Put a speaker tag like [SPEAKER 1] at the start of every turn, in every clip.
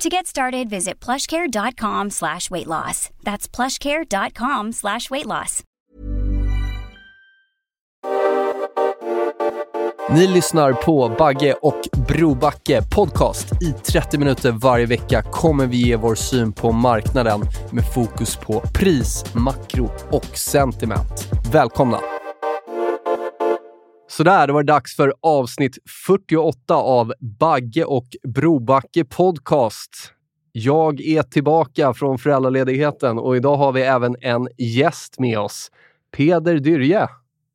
[SPEAKER 1] To get started, visit plushcare.com slash weight loss. That's plushcare.com slash weight loss.
[SPEAKER 2] Ni lyssnar på Bagge och Brobacke podcast. I 30 minuter varje vecka kommer vi ge vår syn på marknaden med fokus på pris, makro och sentiment. Välkomna! Sådär, då var det dags för avsnitt 48 av Bagge och Brobacke podcast. Jag är tillbaka från föräldraledigheten och idag har vi även en gäst med oss. Peder Dyrje.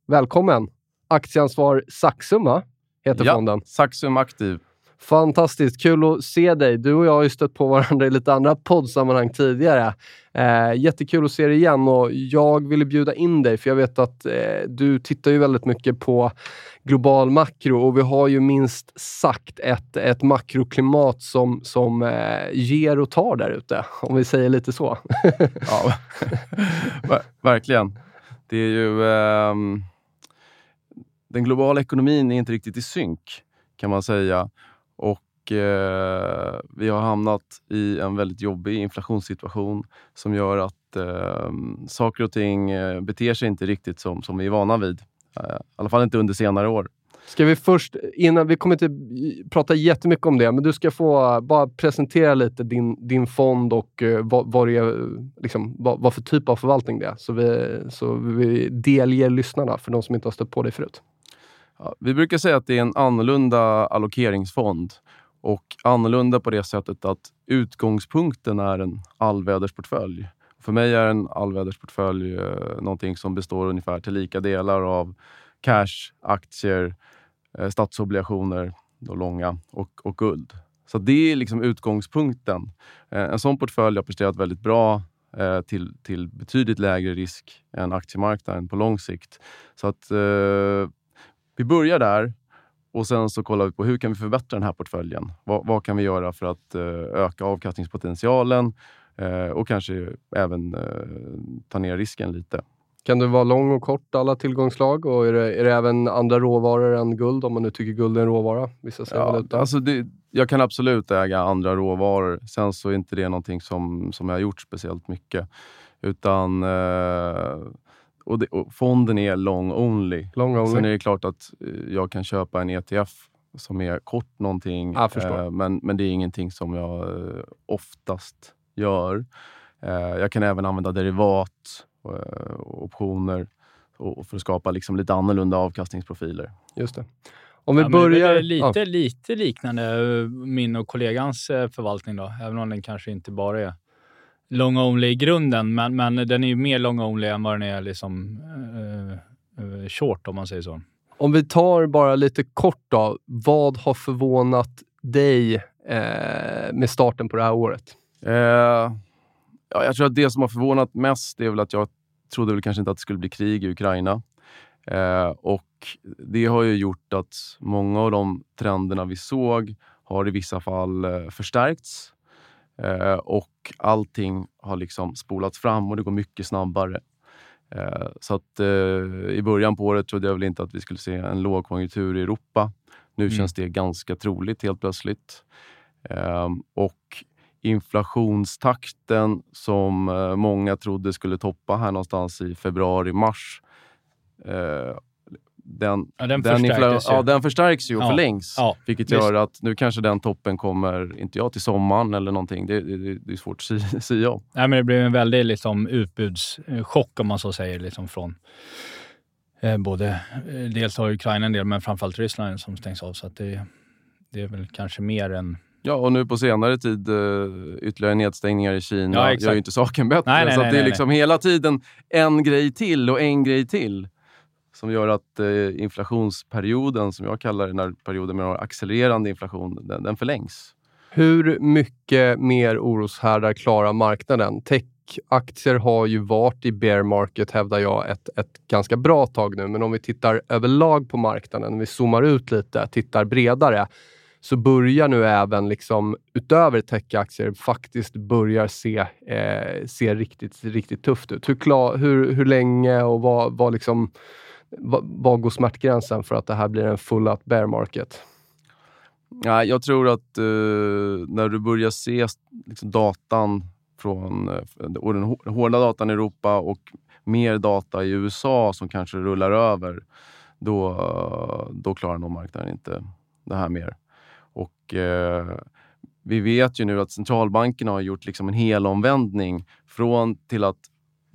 [SPEAKER 2] Välkommen! Aktieansvar Saxum, heter
[SPEAKER 3] ja,
[SPEAKER 2] fonden.
[SPEAKER 3] Saxum Aktiv.
[SPEAKER 2] Fantastiskt kul att se dig. Du och jag har ju stött på varandra i lite andra poddsammanhang tidigare. Eh, jättekul att se dig igen och jag ville bjuda in dig för jag vet att eh, du tittar ju väldigt mycket på global makro och vi har ju minst sagt ett, ett makroklimat som, som eh, ger och tar där ute, om vi säger lite så.
[SPEAKER 3] ja, Ver verkligen. Det är ju... Eh, den globala ekonomin är inte riktigt i synk kan man säga. Och eh, vi har hamnat i en väldigt jobbig inflationssituation som gör att eh, saker och ting eh, beter sig inte riktigt som, som vi är vana vid. Eh, I alla fall inte under senare år.
[SPEAKER 2] Ska vi först, innan, vi kommer inte prata jättemycket om det, men du ska få bara presentera lite din, din fond och uh, vad, vad, det är, liksom, vad, vad, för typ av förvaltning det är. Så vi, så vi delger lyssnarna, för de som inte har stött på dig förut.
[SPEAKER 3] Ja, vi brukar säga att det är en annorlunda allokeringsfond och annorlunda på det sättet att utgångspunkten är en allvädersportfölj. För mig är en allvädersportfölj eh, någonting som består ungefär till lika delar av cash, aktier, eh, statsobligationer, då långa, och, och guld. Så det är liksom utgångspunkten. Eh, en sån portfölj har presterat väldigt bra eh, till, till betydligt lägre risk än aktiemarknaden på lång sikt. Så att eh, vi börjar där och sen så kollar vi på hur kan vi förbättra den här portföljen? Vad, vad kan vi göra för att uh, öka avkastningspotentialen uh, och kanske även uh, ta ner risken lite?
[SPEAKER 2] Kan du vara lång och kort alla tillgångslag? Och är det, är det även andra råvaror än guld, om man nu tycker guld är en råvara? Vissa
[SPEAKER 3] ja, alltså det, jag kan absolut äga andra råvaror. Sen så är inte det någonting som, som jag har gjort speciellt mycket. Utan och, det, och fonden är long only.
[SPEAKER 2] long only.
[SPEAKER 3] Sen är det klart att eh, jag kan köpa en ETF som är kort någonting.
[SPEAKER 2] Eh,
[SPEAKER 3] men, men det är ingenting som jag eh, oftast gör. Eh, jag kan även använda derivat, eh, och optioner och, för att skapa liksom lite annorlunda avkastningsprofiler.
[SPEAKER 2] Just det. Om vi
[SPEAKER 4] ja,
[SPEAKER 2] börjar...
[SPEAKER 4] Lite, ja. lite liknande min och kollegans förvaltning då, även om den kanske inte bara är long only i grunden, men, men den är ju mer long only än vad den är liksom, uh, short om man säger så.
[SPEAKER 2] Om vi tar bara lite kort då. Vad har förvånat dig eh, med starten på det här året?
[SPEAKER 3] Eh, ja, jag tror att det som har förvånat mest är väl att jag trodde väl kanske inte att det skulle bli krig i Ukraina. Eh, och Det har ju gjort att många av de trenderna vi såg har i vissa fall eh, förstärkts. Eh, och allting har liksom spolats fram och det går mycket snabbare. Eh, så att eh, i början på året trodde jag väl inte att vi skulle se en lågkonjunktur i Europa. Nu mm. känns det ganska troligt helt plötsligt. Ehm, och inflationstakten som eh, många trodde skulle toppa här någonstans i februari-mars eh, den,
[SPEAKER 4] ja, den, den, förstärks
[SPEAKER 3] ja, den förstärks ju och
[SPEAKER 4] ja.
[SPEAKER 3] förlängs.
[SPEAKER 4] Ja,
[SPEAKER 3] vilket gör att nu kanske den toppen kommer, inte jag, till sommaren eller någonting. Det, det, det är svårt att säga om.
[SPEAKER 4] Nej, men det blir en väldig liksom, utbudschock om man så säger. Liksom, från eh, både, eh, dels har Ukraina en del, men framförallt Ryssland som stängs av. Så det, det är väl kanske mer än
[SPEAKER 3] Ja, och nu på senare tid uh, ytterligare nedstängningar i Kina
[SPEAKER 4] ja,
[SPEAKER 3] gör ju inte saken bättre.
[SPEAKER 4] Nej, nej,
[SPEAKER 3] så
[SPEAKER 4] nej,
[SPEAKER 3] det är liksom hela tiden en grej till och en grej till som gör att eh, inflationsperioden, som jag kallar den här perioden med accelererande inflation, den, den förlängs.
[SPEAKER 2] Hur mycket mer oroshärdar klarar marknaden? Techaktier har ju varit i bear market, hävdar jag, ett, ett ganska bra tag nu. Men om vi tittar överlag på marknaden, om vi zoomar ut lite, tittar bredare, så börjar nu även liksom, utöver techaktier, faktiskt börjar se, eh, se riktigt, riktigt tufft ut. Hur, klar, hur, hur länge och vad, vad, liksom, vad, går smärtgränsen för att det här blir en full-out bear market?
[SPEAKER 3] Ja, jag tror att eh, när du börjar se liksom, datan från och den hårda datan i Europa och mer data i USA som kanske rullar över, då, då klarar nog marknaden inte det här mer. Och eh, vi vet ju nu att centralbankerna har gjort liksom en helomvändning från till att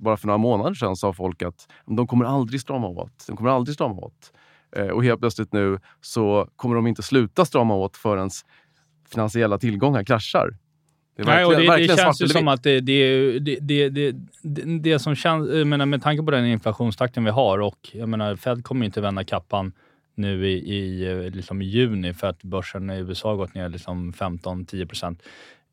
[SPEAKER 3] bara för några månader sedan sa folk att de kommer aldrig strama åt. De kommer aldrig strama åt. Eh, och helt plötsligt nu så kommer de inte sluta strama åt förrän finansiella tillgångar kraschar.
[SPEAKER 4] Det, Nej, och det, det känns ju som att det, det, det, det, det, som känns, jag menar, med tanke på den inflationstakten vi har och jag menar, Fed kommer inte vända kappan nu i, i, liksom i juni för att börsen i USA har gått ner liksom 15-10 procent.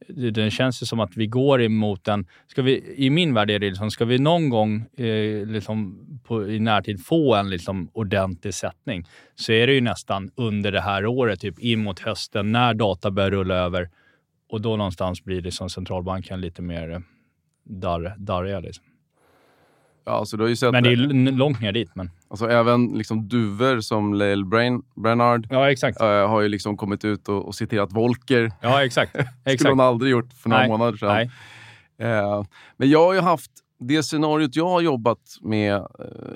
[SPEAKER 4] Det känns ju som att vi går emot en... Ska vi, I min värld är det liksom, ska vi någon gång eh, liksom på, i närtid få en liksom ordentlig sättning så är det ju nästan under det här året, typ in mot hösten, när data börjar rulla över. Och då någonstans blir det som centralbanken lite mer eh, darriga. Liksom.
[SPEAKER 3] Ja, alltså, du har ju sett
[SPEAKER 4] men det är långt ner dit. Men...
[SPEAKER 3] Alltså, även liksom duvor som Lael Brain, Bernard
[SPEAKER 4] ja, exakt.
[SPEAKER 3] Äh, har ju liksom kommit ut och, och citerat Volker.
[SPEAKER 4] Ja, exakt.
[SPEAKER 3] exakt. skulle hon aldrig gjort för några Nej. månader sedan. Äh, men jag har ju haft... Det scenariot jag har jobbat med äh,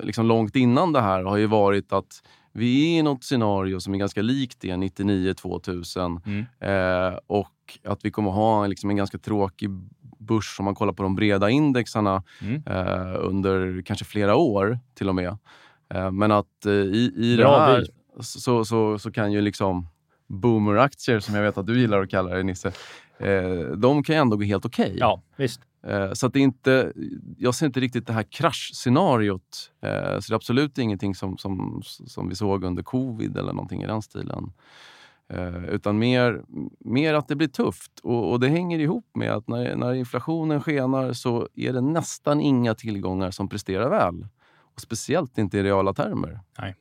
[SPEAKER 3] liksom långt innan det här har ju varit att vi är i något scenario som är ganska likt det 99-2000 mm. eh, och att vi kommer ha liksom en ganska tråkig börs om man kollar på de breda indexarna mm. eh, under kanske flera år till och med. Eh, men att eh, i, i det här så, så, så kan ju liksom boomeraktier, som jag vet att du gillar att kalla det Nisse, eh, de kan ju ändå gå helt okej. Okay.
[SPEAKER 4] Ja, visst.
[SPEAKER 3] Eh, så det är inte, jag ser inte riktigt det här kraschscenariot. Eh, så det är absolut ingenting som, som, som vi såg under covid eller någonting i den stilen. Eh, utan mer, mer att det blir tufft. Och, och, det hänger ihop med att när, när inflationen skenar så är det nästan inga tillgångar som presterar väl. Och Speciellt inte i reala termer.
[SPEAKER 4] Nej.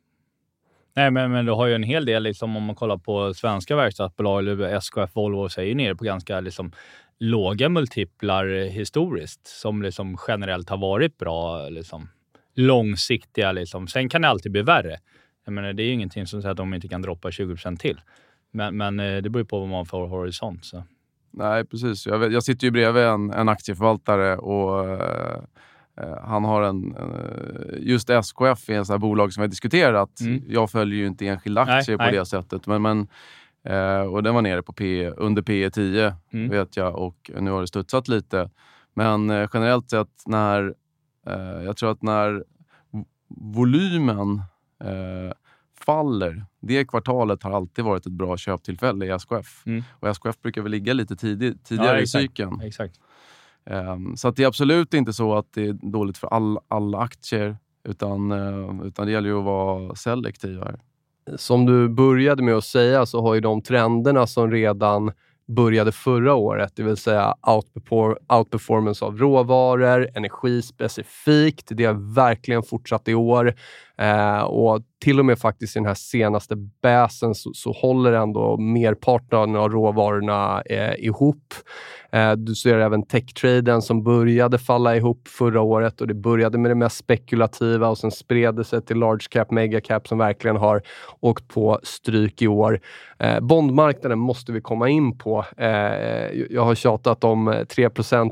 [SPEAKER 4] Nej, men, men du har ju en hel del, liksom, om man kollar på svenska verkstadsbolag, eller SKF, Volvo, så är ju nere på ganska liksom, låga multiplar historiskt, som liksom generellt har varit bra. Liksom, långsiktiga. Liksom. Sen kan det alltid bli värre. Jag menar, det är ju ingenting som säger att de inte kan droppa 20 till. Men, men eh, det beror på vad man får horisont. Så.
[SPEAKER 3] Nej, precis. Jag, jag sitter ju bredvid en, en aktieförvaltare och uh, han har en... Uh, just SKF är en sån bolag som vi har diskuterat. Mm. Jag följer ju inte enskilda aktier nej, på nej. det sättet. Men, men, uh, och den var nere på P, under P 10 mm. vet jag och nu har det studsat lite. Men generellt sett när... jag tror att när volymen faller, det kvartalet har alltid varit ett bra köptillfälle i SKF. Mm. Och SKF brukar väl ligga lite tidig, tidigare ja, i cykeln.
[SPEAKER 4] Exakt.
[SPEAKER 3] Um, så att det är absolut inte så att det är dåligt för all, alla aktier, utan, uh, utan det gäller ju att vara selektiv här.
[SPEAKER 2] Som du började med att säga så har ju de trenderna som redan började förra året, det vill säga outperformance av råvaror, energi specifikt. Det har verkligen fortsatt i år. Eh, och till och med faktiskt i den här senaste bäsen så, så håller ändå merparten av råvarorna eh, ihop. Eh, du ser även techtraden som började falla ihop förra året och det började med det mest spekulativa och sen spred det sig till large cap, mega cap som verkligen har åkt på stryk i år. Eh, bondmarknaden måste vi komma in på. Eh, jag har tjatat om 3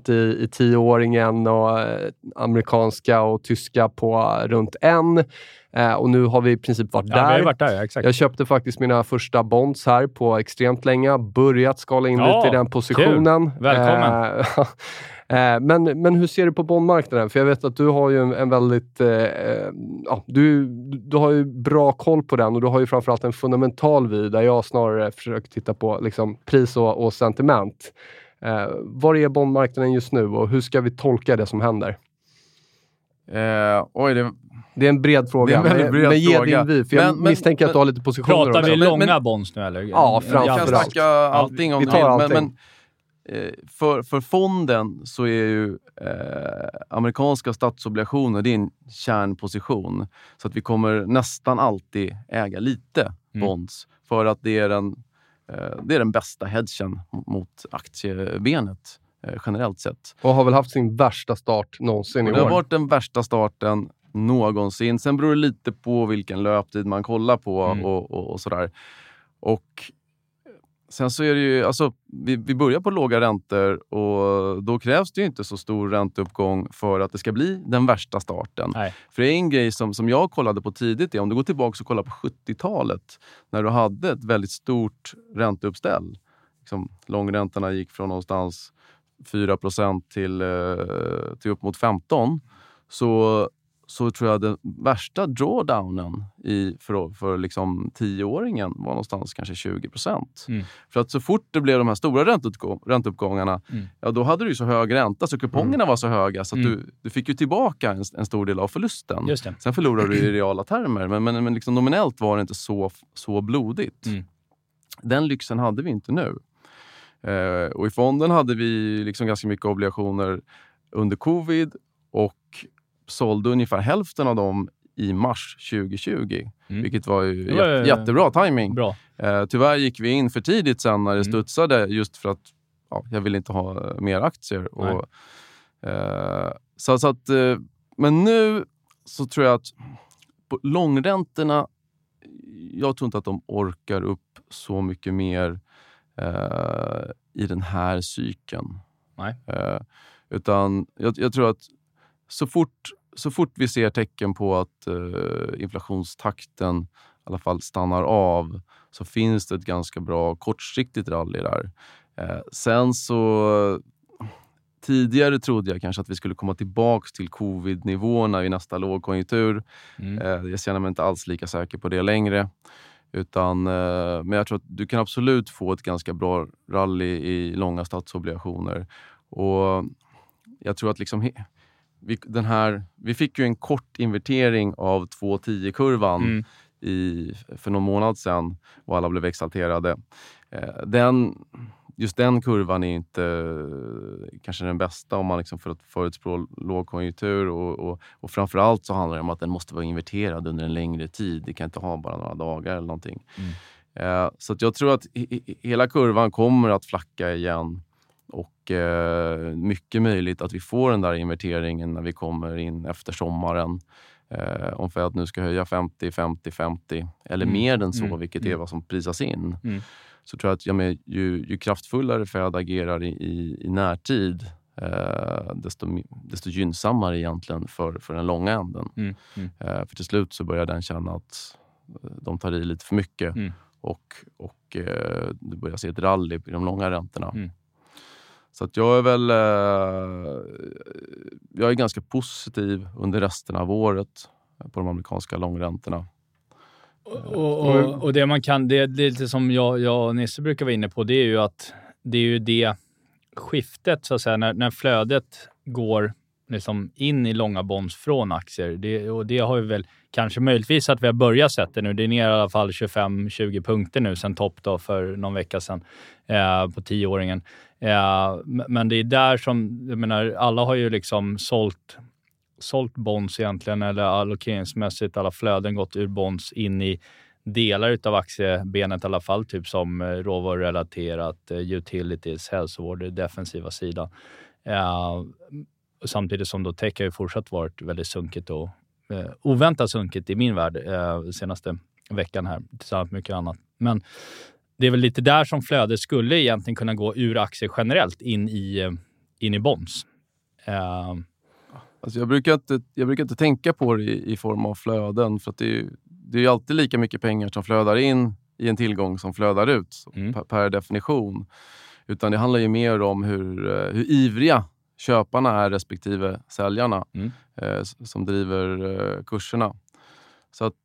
[SPEAKER 2] i, i tioåringen och eh, amerikanska och tyska på runt 1. Eh, och nu har vi i princip varit
[SPEAKER 4] ja,
[SPEAKER 2] där.
[SPEAKER 4] Vi har varit där ja, exakt.
[SPEAKER 2] Jag köpte faktiskt mina första bonds här på extremt länge. Börjat skala in ja, lite i den positionen.
[SPEAKER 4] Kul. Välkommen!
[SPEAKER 2] Eh, eh, men, men hur ser du på bondmarknaden? För jag vet att du har ju en, en väldigt... Eh, eh, ja, du, du har ju bra koll på den och du har ju framförallt en fundamental vy där jag snarare försöker titta på liksom, pris och, och sentiment. Eh, var är bondmarknaden just nu och hur ska vi tolka det som händer?
[SPEAKER 3] Eh, oj, det,
[SPEAKER 2] det är en bred fråga. En bred men, ge din vy, för jag men, misstänker men, att du har lite positioner
[SPEAKER 4] Pratar också. vi långa bonds nu eller?
[SPEAKER 2] Ja, framförallt.
[SPEAKER 3] Vi kan snacka allting om
[SPEAKER 2] vi tar allting. Men,
[SPEAKER 3] eh, för, för fonden så är ju eh, amerikanska statsobligationer det är en kärnposition. Så att vi kommer nästan alltid äga lite
[SPEAKER 4] Mm.
[SPEAKER 3] bonds för att det är den, eh, det är den bästa hedgen mot aktiebenet eh, generellt sett.
[SPEAKER 2] Och har väl haft sin värsta start någonsin i
[SPEAKER 3] Och det har
[SPEAKER 2] år.
[SPEAKER 3] varit den värsta starten någonsin. Sen beror det lite på vilken löptid man kollar på
[SPEAKER 4] Mm.
[SPEAKER 3] och, och, och sådär. Och sen så är det ju, alltså, vi, vi börjar på låga räntor och då krävs det ju inte så stor ränteuppgång för att det ska bli den värsta starten.
[SPEAKER 4] Nej.
[SPEAKER 3] För en grej som, som jag kollade på tidigt är om du går tillbaka och kollar på 70-talet när du hade ett väldigt stort ränteuppställ. Liksom, långräntorna gick från någonstans 4 till, eh, till upp mot 15 så, så tror jag den värsta drawdownen i, för, för liksom 10-åringen var någonstans kanske 20
[SPEAKER 4] Mm.
[SPEAKER 3] För att så fort det blev de här stora ränteuppgång, ränteuppgångarna,
[SPEAKER 4] Mm.
[SPEAKER 3] ja, då hade du så hög ränta så kupongerna var så höga så att
[SPEAKER 4] Mm.
[SPEAKER 3] du, du fick ju tillbaka en, en stor del av förlusten. Sen förlorade du i reala termer, men, men, men liksom nominellt var det inte så, så blodigt.
[SPEAKER 4] Mm.
[SPEAKER 3] Den lyxen hade vi inte nu. Eh, och I fonden hade vi liksom ganska mycket obligationer under covid och sålde ungefär hälften av dem i mars 2020.
[SPEAKER 4] Mm.
[SPEAKER 3] Vilket var ju jät-
[SPEAKER 4] ju-
[SPEAKER 3] jättebra timing.
[SPEAKER 4] Bra.
[SPEAKER 3] Eh, tyvärr gick vi in för tidigt sen när det
[SPEAKER 4] Mm.
[SPEAKER 3] studsade just för att ja, jag ville inte ha mer aktier. Och, eh, så, så att, eh, men nu så tror jag att långräntorna, jag tror inte att de orkar upp så mycket mer eh, i den här cykeln.
[SPEAKER 4] Nej.
[SPEAKER 3] Utan jag, jag tror att så fort, så fort vi ser tecken på att eh, inflationstakten i alla fall stannar av så finns det ett ganska bra kortsiktigt rally där. Eh, sen så Tidigare trodde jag kanske att vi skulle komma tillbaka till covid-nivåerna i nästa lågkonjunktur.
[SPEAKER 4] Mm.
[SPEAKER 3] Eh, jag känner mig inte alls lika säker på det längre. Utan, eh, men jag tror att du kan absolut få ett ganska bra rally i långa statsobligationer. Och jag tror att liksom he- vi, den här, vi fick ju en kort invertering av 2.10-kurvan
[SPEAKER 4] Mm.
[SPEAKER 3] i, för någon månad sedan och alla blev exalterade. Eh, den, just den kurvan är inte eh, kanske den bästa om man liksom för att förutspå lågkonjunktur. Och, och, och framförallt så handlar det om att den måste vara inverterad under en längre tid. Det kan inte ha bara några dagar eller någonting.
[SPEAKER 4] Mm.
[SPEAKER 3] Eh, så jag tror att he- he- hela kurvan kommer att flacka igen. Och eh, mycket möjligt att vi får den där inverteringen när vi kommer in efter sommaren. Eh, om Fed nu ska höja 50, 50, 50 eller
[SPEAKER 4] Mm.
[SPEAKER 3] mer än så,
[SPEAKER 4] Mm.
[SPEAKER 3] vilket är
[SPEAKER 4] Mm.
[SPEAKER 3] vad som prisas in.
[SPEAKER 4] Mm.
[SPEAKER 3] Så tror jag att ja, men, ju, ju kraftfullare Fed agerar i, i, i närtid eh, desto, desto gynnsammare egentligen för, för den långa änden.
[SPEAKER 4] Mm. Mm.
[SPEAKER 3] Eh, för till slut så börjar den känna att eh, de tar i lite för mycket och, och eh, du börjar se ett rally i de långa räntorna. Så att jag är väl eh, jag är ganska positiv under resten av året på de amerikanska långräntorna.
[SPEAKER 4] Och, och, och det man kan, det, det är lite som jag, jag och Nisse brukar vara inne på, det är ju att det är ju det skiftet, så att säga, när, när flödet går liksom in i långa bonds från aktier. Det, och det har vi väl kanske möjligtvis att vi har börjat sett det nu. Det är ner i alla fall 25-20 punkter nu sen topp då för någon vecka sedan eh, på tioåringen. Eh, men det är där som, jag menar, alla har ju liksom sålt sålt bonds egentligen, eller allokeringsmässigt, alla flöden gått ur bonds in i delar av aktiebenet i alla fall, typ som eh, råvarurelaterat, eh, utilities, hälsovård, den defensiva sidan. Eh, Samtidigt som då tech har ju fortsatt varit väldigt sunkigt och eh, oväntat sunkigt i min värld eh, senaste veckan här, tillsammans med mycket annat. Men det är väl lite där som flödet skulle egentligen kunna gå ur aktier generellt in i, eh, in i bonds. Eh,
[SPEAKER 3] Alltså jag, brukar inte, jag brukar inte tänka på det i, i form av flöden för att det är, ju- det är alltid lika mycket pengar som flödar in i en tillgång som flödar ut
[SPEAKER 4] Mm.
[SPEAKER 3] per, per definition. Utan det handlar ju mer om hur, eh, hur ivriga köparna är respektive säljarna
[SPEAKER 4] Mm.
[SPEAKER 3] eh, som driver eh, kurserna. Så att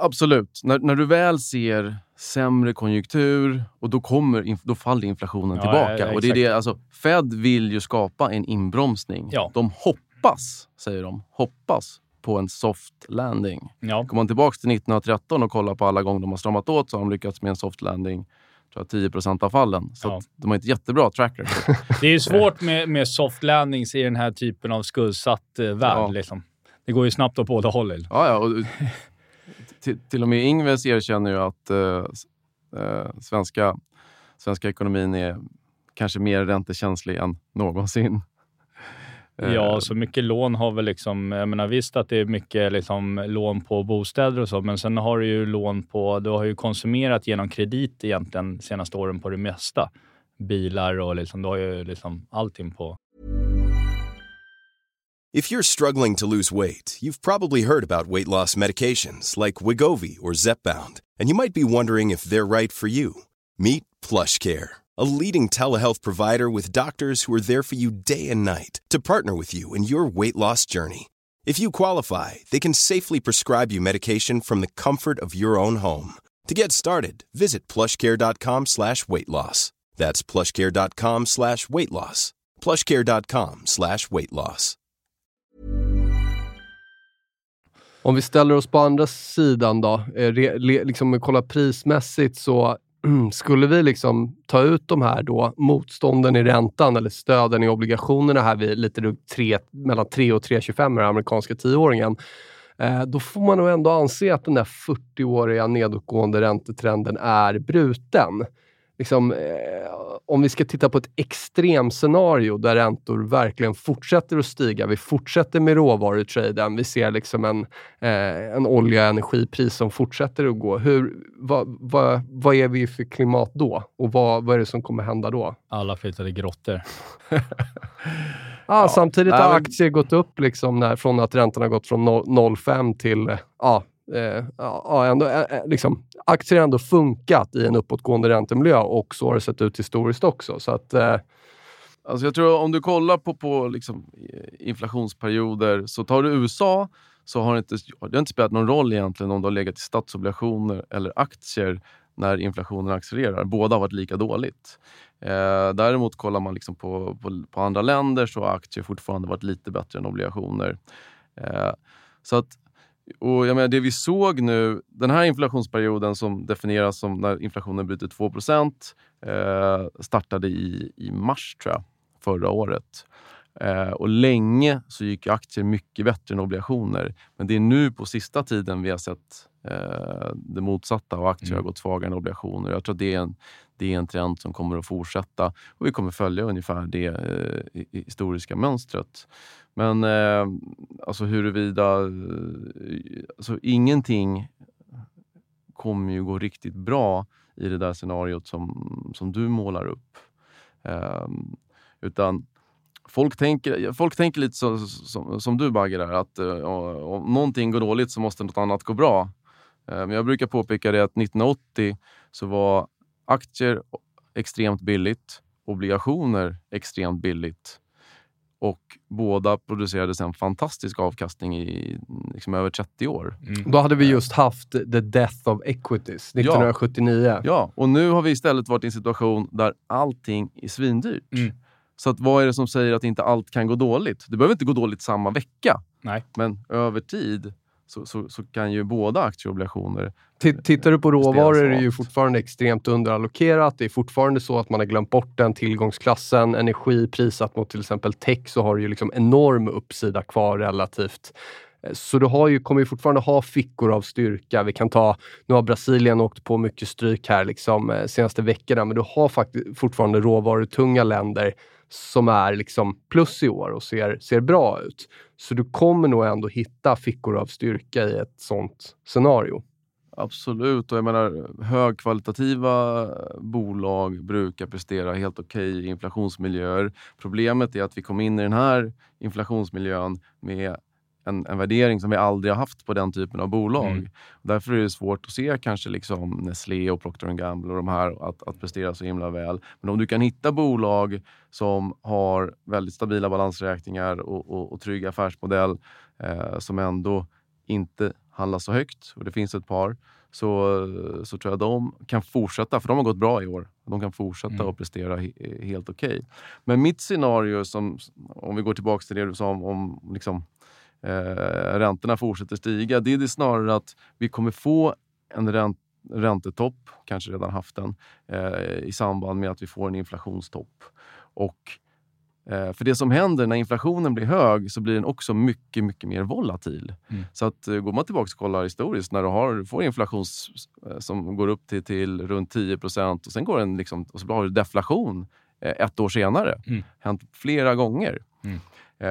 [SPEAKER 3] absolut, när, när du väl ser sämre konjunktur och då, kommer, då faller inflationen
[SPEAKER 4] Ja,
[SPEAKER 3] tillbaka.
[SPEAKER 4] ja, ja,
[SPEAKER 3] och det är det, alltså, Fed vill ju skapa en inbromsning. De hoppas, säger de, hoppas på en soft landing.
[SPEAKER 4] ja.
[SPEAKER 3] Kommer man tillbaka till 1913 och kollar på alla gånger de har stramat åt så har de lyckats med en soft landing tror jag, 10 procent av fallen. Så
[SPEAKER 4] Ja.
[SPEAKER 3] de har ett jättebra track record.
[SPEAKER 4] Det är ju svårt med, med soft landings i den här typen av skuldsatt eh, värld.
[SPEAKER 3] Ja.
[SPEAKER 4] Liksom. Det går ju snabbt åt båda hållen.
[SPEAKER 3] Ja, ja, och, till, till och med Ingves erkänner ju att eh, eh, svenska, svenska ekonomin är kanske mer räntekänslig än någonsin. Eh,
[SPEAKER 4] Ja, så mycket lån har väl liksom... Jag menar visst att det är mycket liksom lån på bostäder och så, men sen har du ju lån på... Du har ju konsumerat genom kredit egentligen senaste åren på det mesta. Bilar och liksom, du har ju liksom allting på...
[SPEAKER 5] If you're struggling to lose weight, you've probably heard about weight loss medications like Wigovi or Zepbound, and you might be wondering if they're right for you. Meet PlushCare, a leading telehealth provider with doctors who are there for you day and night to partner with you in your weight loss journey. If you qualify, they can safely prescribe you medication from the comfort of your own home. To get started, visit plushcare.com slash weight loss. That's plushcare.com slash weight loss. plushcare.com slash weight loss.
[SPEAKER 2] Om vi ställer oss på andra sidan då, eh, liksom kolla prismässigt så Mm, skulle vi liksom ta ut de här då motstånden i räntan eller stöden i obligationerna här vid lite tre, mellan 3 och 3,25 med den amerikanska tioåringen. Eh, då får man nog ändå anse att den där 40-åriga nedåtgående räntetrenden är bruten. Liksom, eh, om vi ska titta på ett extremscenario där räntor verkligen fortsätter att stiga, vi fortsätter med råvarutraden, vi ser liksom en, eh, en olja och energipris som fortsätter att gå. Hur, vad, vad, vad är vi för klimat då? Och vad, vad är det som kommer hända då?
[SPEAKER 4] Alla flyttar till grottor.
[SPEAKER 2] Ah, samtidigt
[SPEAKER 3] nej,
[SPEAKER 2] har aktier gått upp liksom när, från att räntorna gått från noll- 0,5 till... Ja, eh, ja, ändå, eh, eh, liksom, aktier har ändå funkat i en uppåtgående räntemiljö och så har det sett ut historiskt också. Så att, eh,
[SPEAKER 3] Alltså jag tror om du kollar på, på liksom inflationsperioder, så tar du USA så har det, inte, det har inte spelat någon roll egentligen om du har legat i statsobligationer eller aktier när inflationen accelererar. Båda har varit lika dåligt. Eh, däremot kollar man liksom på, på, på andra länder så har aktier fortfarande varit lite bättre än obligationer. Eh, så att, och jag menar, det vi såg nu, den här inflationsperioden som definieras som när inflationen bryter 2 eh, startade i, i mars tror jag, förra året. Eh, och länge så gick aktier mycket bättre än obligationer. Men det är nu på sista tiden vi har sett eh, det motsatta och aktier har gått svagare än obligationer. Jag tror att det är, en, det är en trend som kommer att fortsätta och vi kommer följa ungefär det eh, historiska mönstret. Men eh, alltså huruvida... Eh, alltså ingenting kommer ju gå riktigt bra i det där scenariot som, som du målar upp. Ehm, utan folk tänker, folk tänker lite så, som, som du Bagge, där, att eh, om någonting går dåligt så måste något annat gå bra. Eh, men jag brukar påpeka det att 1980 så var aktier extremt billigt, obligationer extremt billigt. Och båda producerade sen fantastisk avkastning i liksom över 30 år.
[SPEAKER 2] då hade vi just haft the death of equities 1979.
[SPEAKER 3] Ja, och nu har vi istället varit i en situation där allting är svindyrt.
[SPEAKER 4] Mm.
[SPEAKER 3] Så att vad är det som säger att inte allt kan gå dåligt? Det behöver inte gå dåligt samma vecka,
[SPEAKER 4] Nej.
[SPEAKER 3] men över tid så, så, så kan ju båda aktier och obligationer...
[SPEAKER 2] T- Tittar du på råvaror är det ju fortfarande extremt underallokerat. Det är fortfarande så att man har glömt bort den tillgångsklassen. Energi prissatt mot till exempel tech så har du ju liksom enorm uppsida kvar relativt. Eh, Så du har ju, kommer ju fortfarande ha fickor av styrka. Vi kan ta, nu har Brasilien åkt på mycket stryk här liksom, eh, senaste veckorna, men du har faktiskt fortfarande råvarutunga länder som är liksom plus i år och ser, ser bra ut. Så du kommer nog ändå hitta fickor av styrka i ett sånt scenario.
[SPEAKER 3] Absolut, och jag menar högkvalitativa bolag brukar prestera helt okej i inflationsmiljöer. Problemet är att vi kom in i den här inflationsmiljön med en, en värdering som vi aldrig har haft på den typen av bolag.
[SPEAKER 4] Mm.
[SPEAKER 3] Därför är det svårt att se kanske liksom Nestlé och Procter Gamble och de här att, att prestera så himla väl. Men om du kan hitta bolag som har väldigt stabila balansräkningar och, och, och trygg affärsmodell eh, som ändå inte handlas så högt, och det finns ett par, så, så tror jag de kan fortsätta, för de har gått bra i år. De kan fortsätta
[SPEAKER 4] Mm.
[SPEAKER 3] och prestera he, helt okej. Men mitt scenario, som, om vi går tillbaka till det du sa om, om liksom, eh, räntorna fortsätter stiga, det är det snarare att vi kommer få en, ränt, räntetopp, kanske redan haft den, eh, i samband med att vi får en inflationstopp. Och Eh, för det som händer när inflationen blir hög så blir den också mycket, mycket mer volatil. Mm. Så att eh, går man tillbaka och kollar historiskt, när du har, får inflation eh, som går upp till, till runt 10 procent och sen går den liksom, och så har du deflation ett år senare. Mm. Hänt flera gånger. Mm.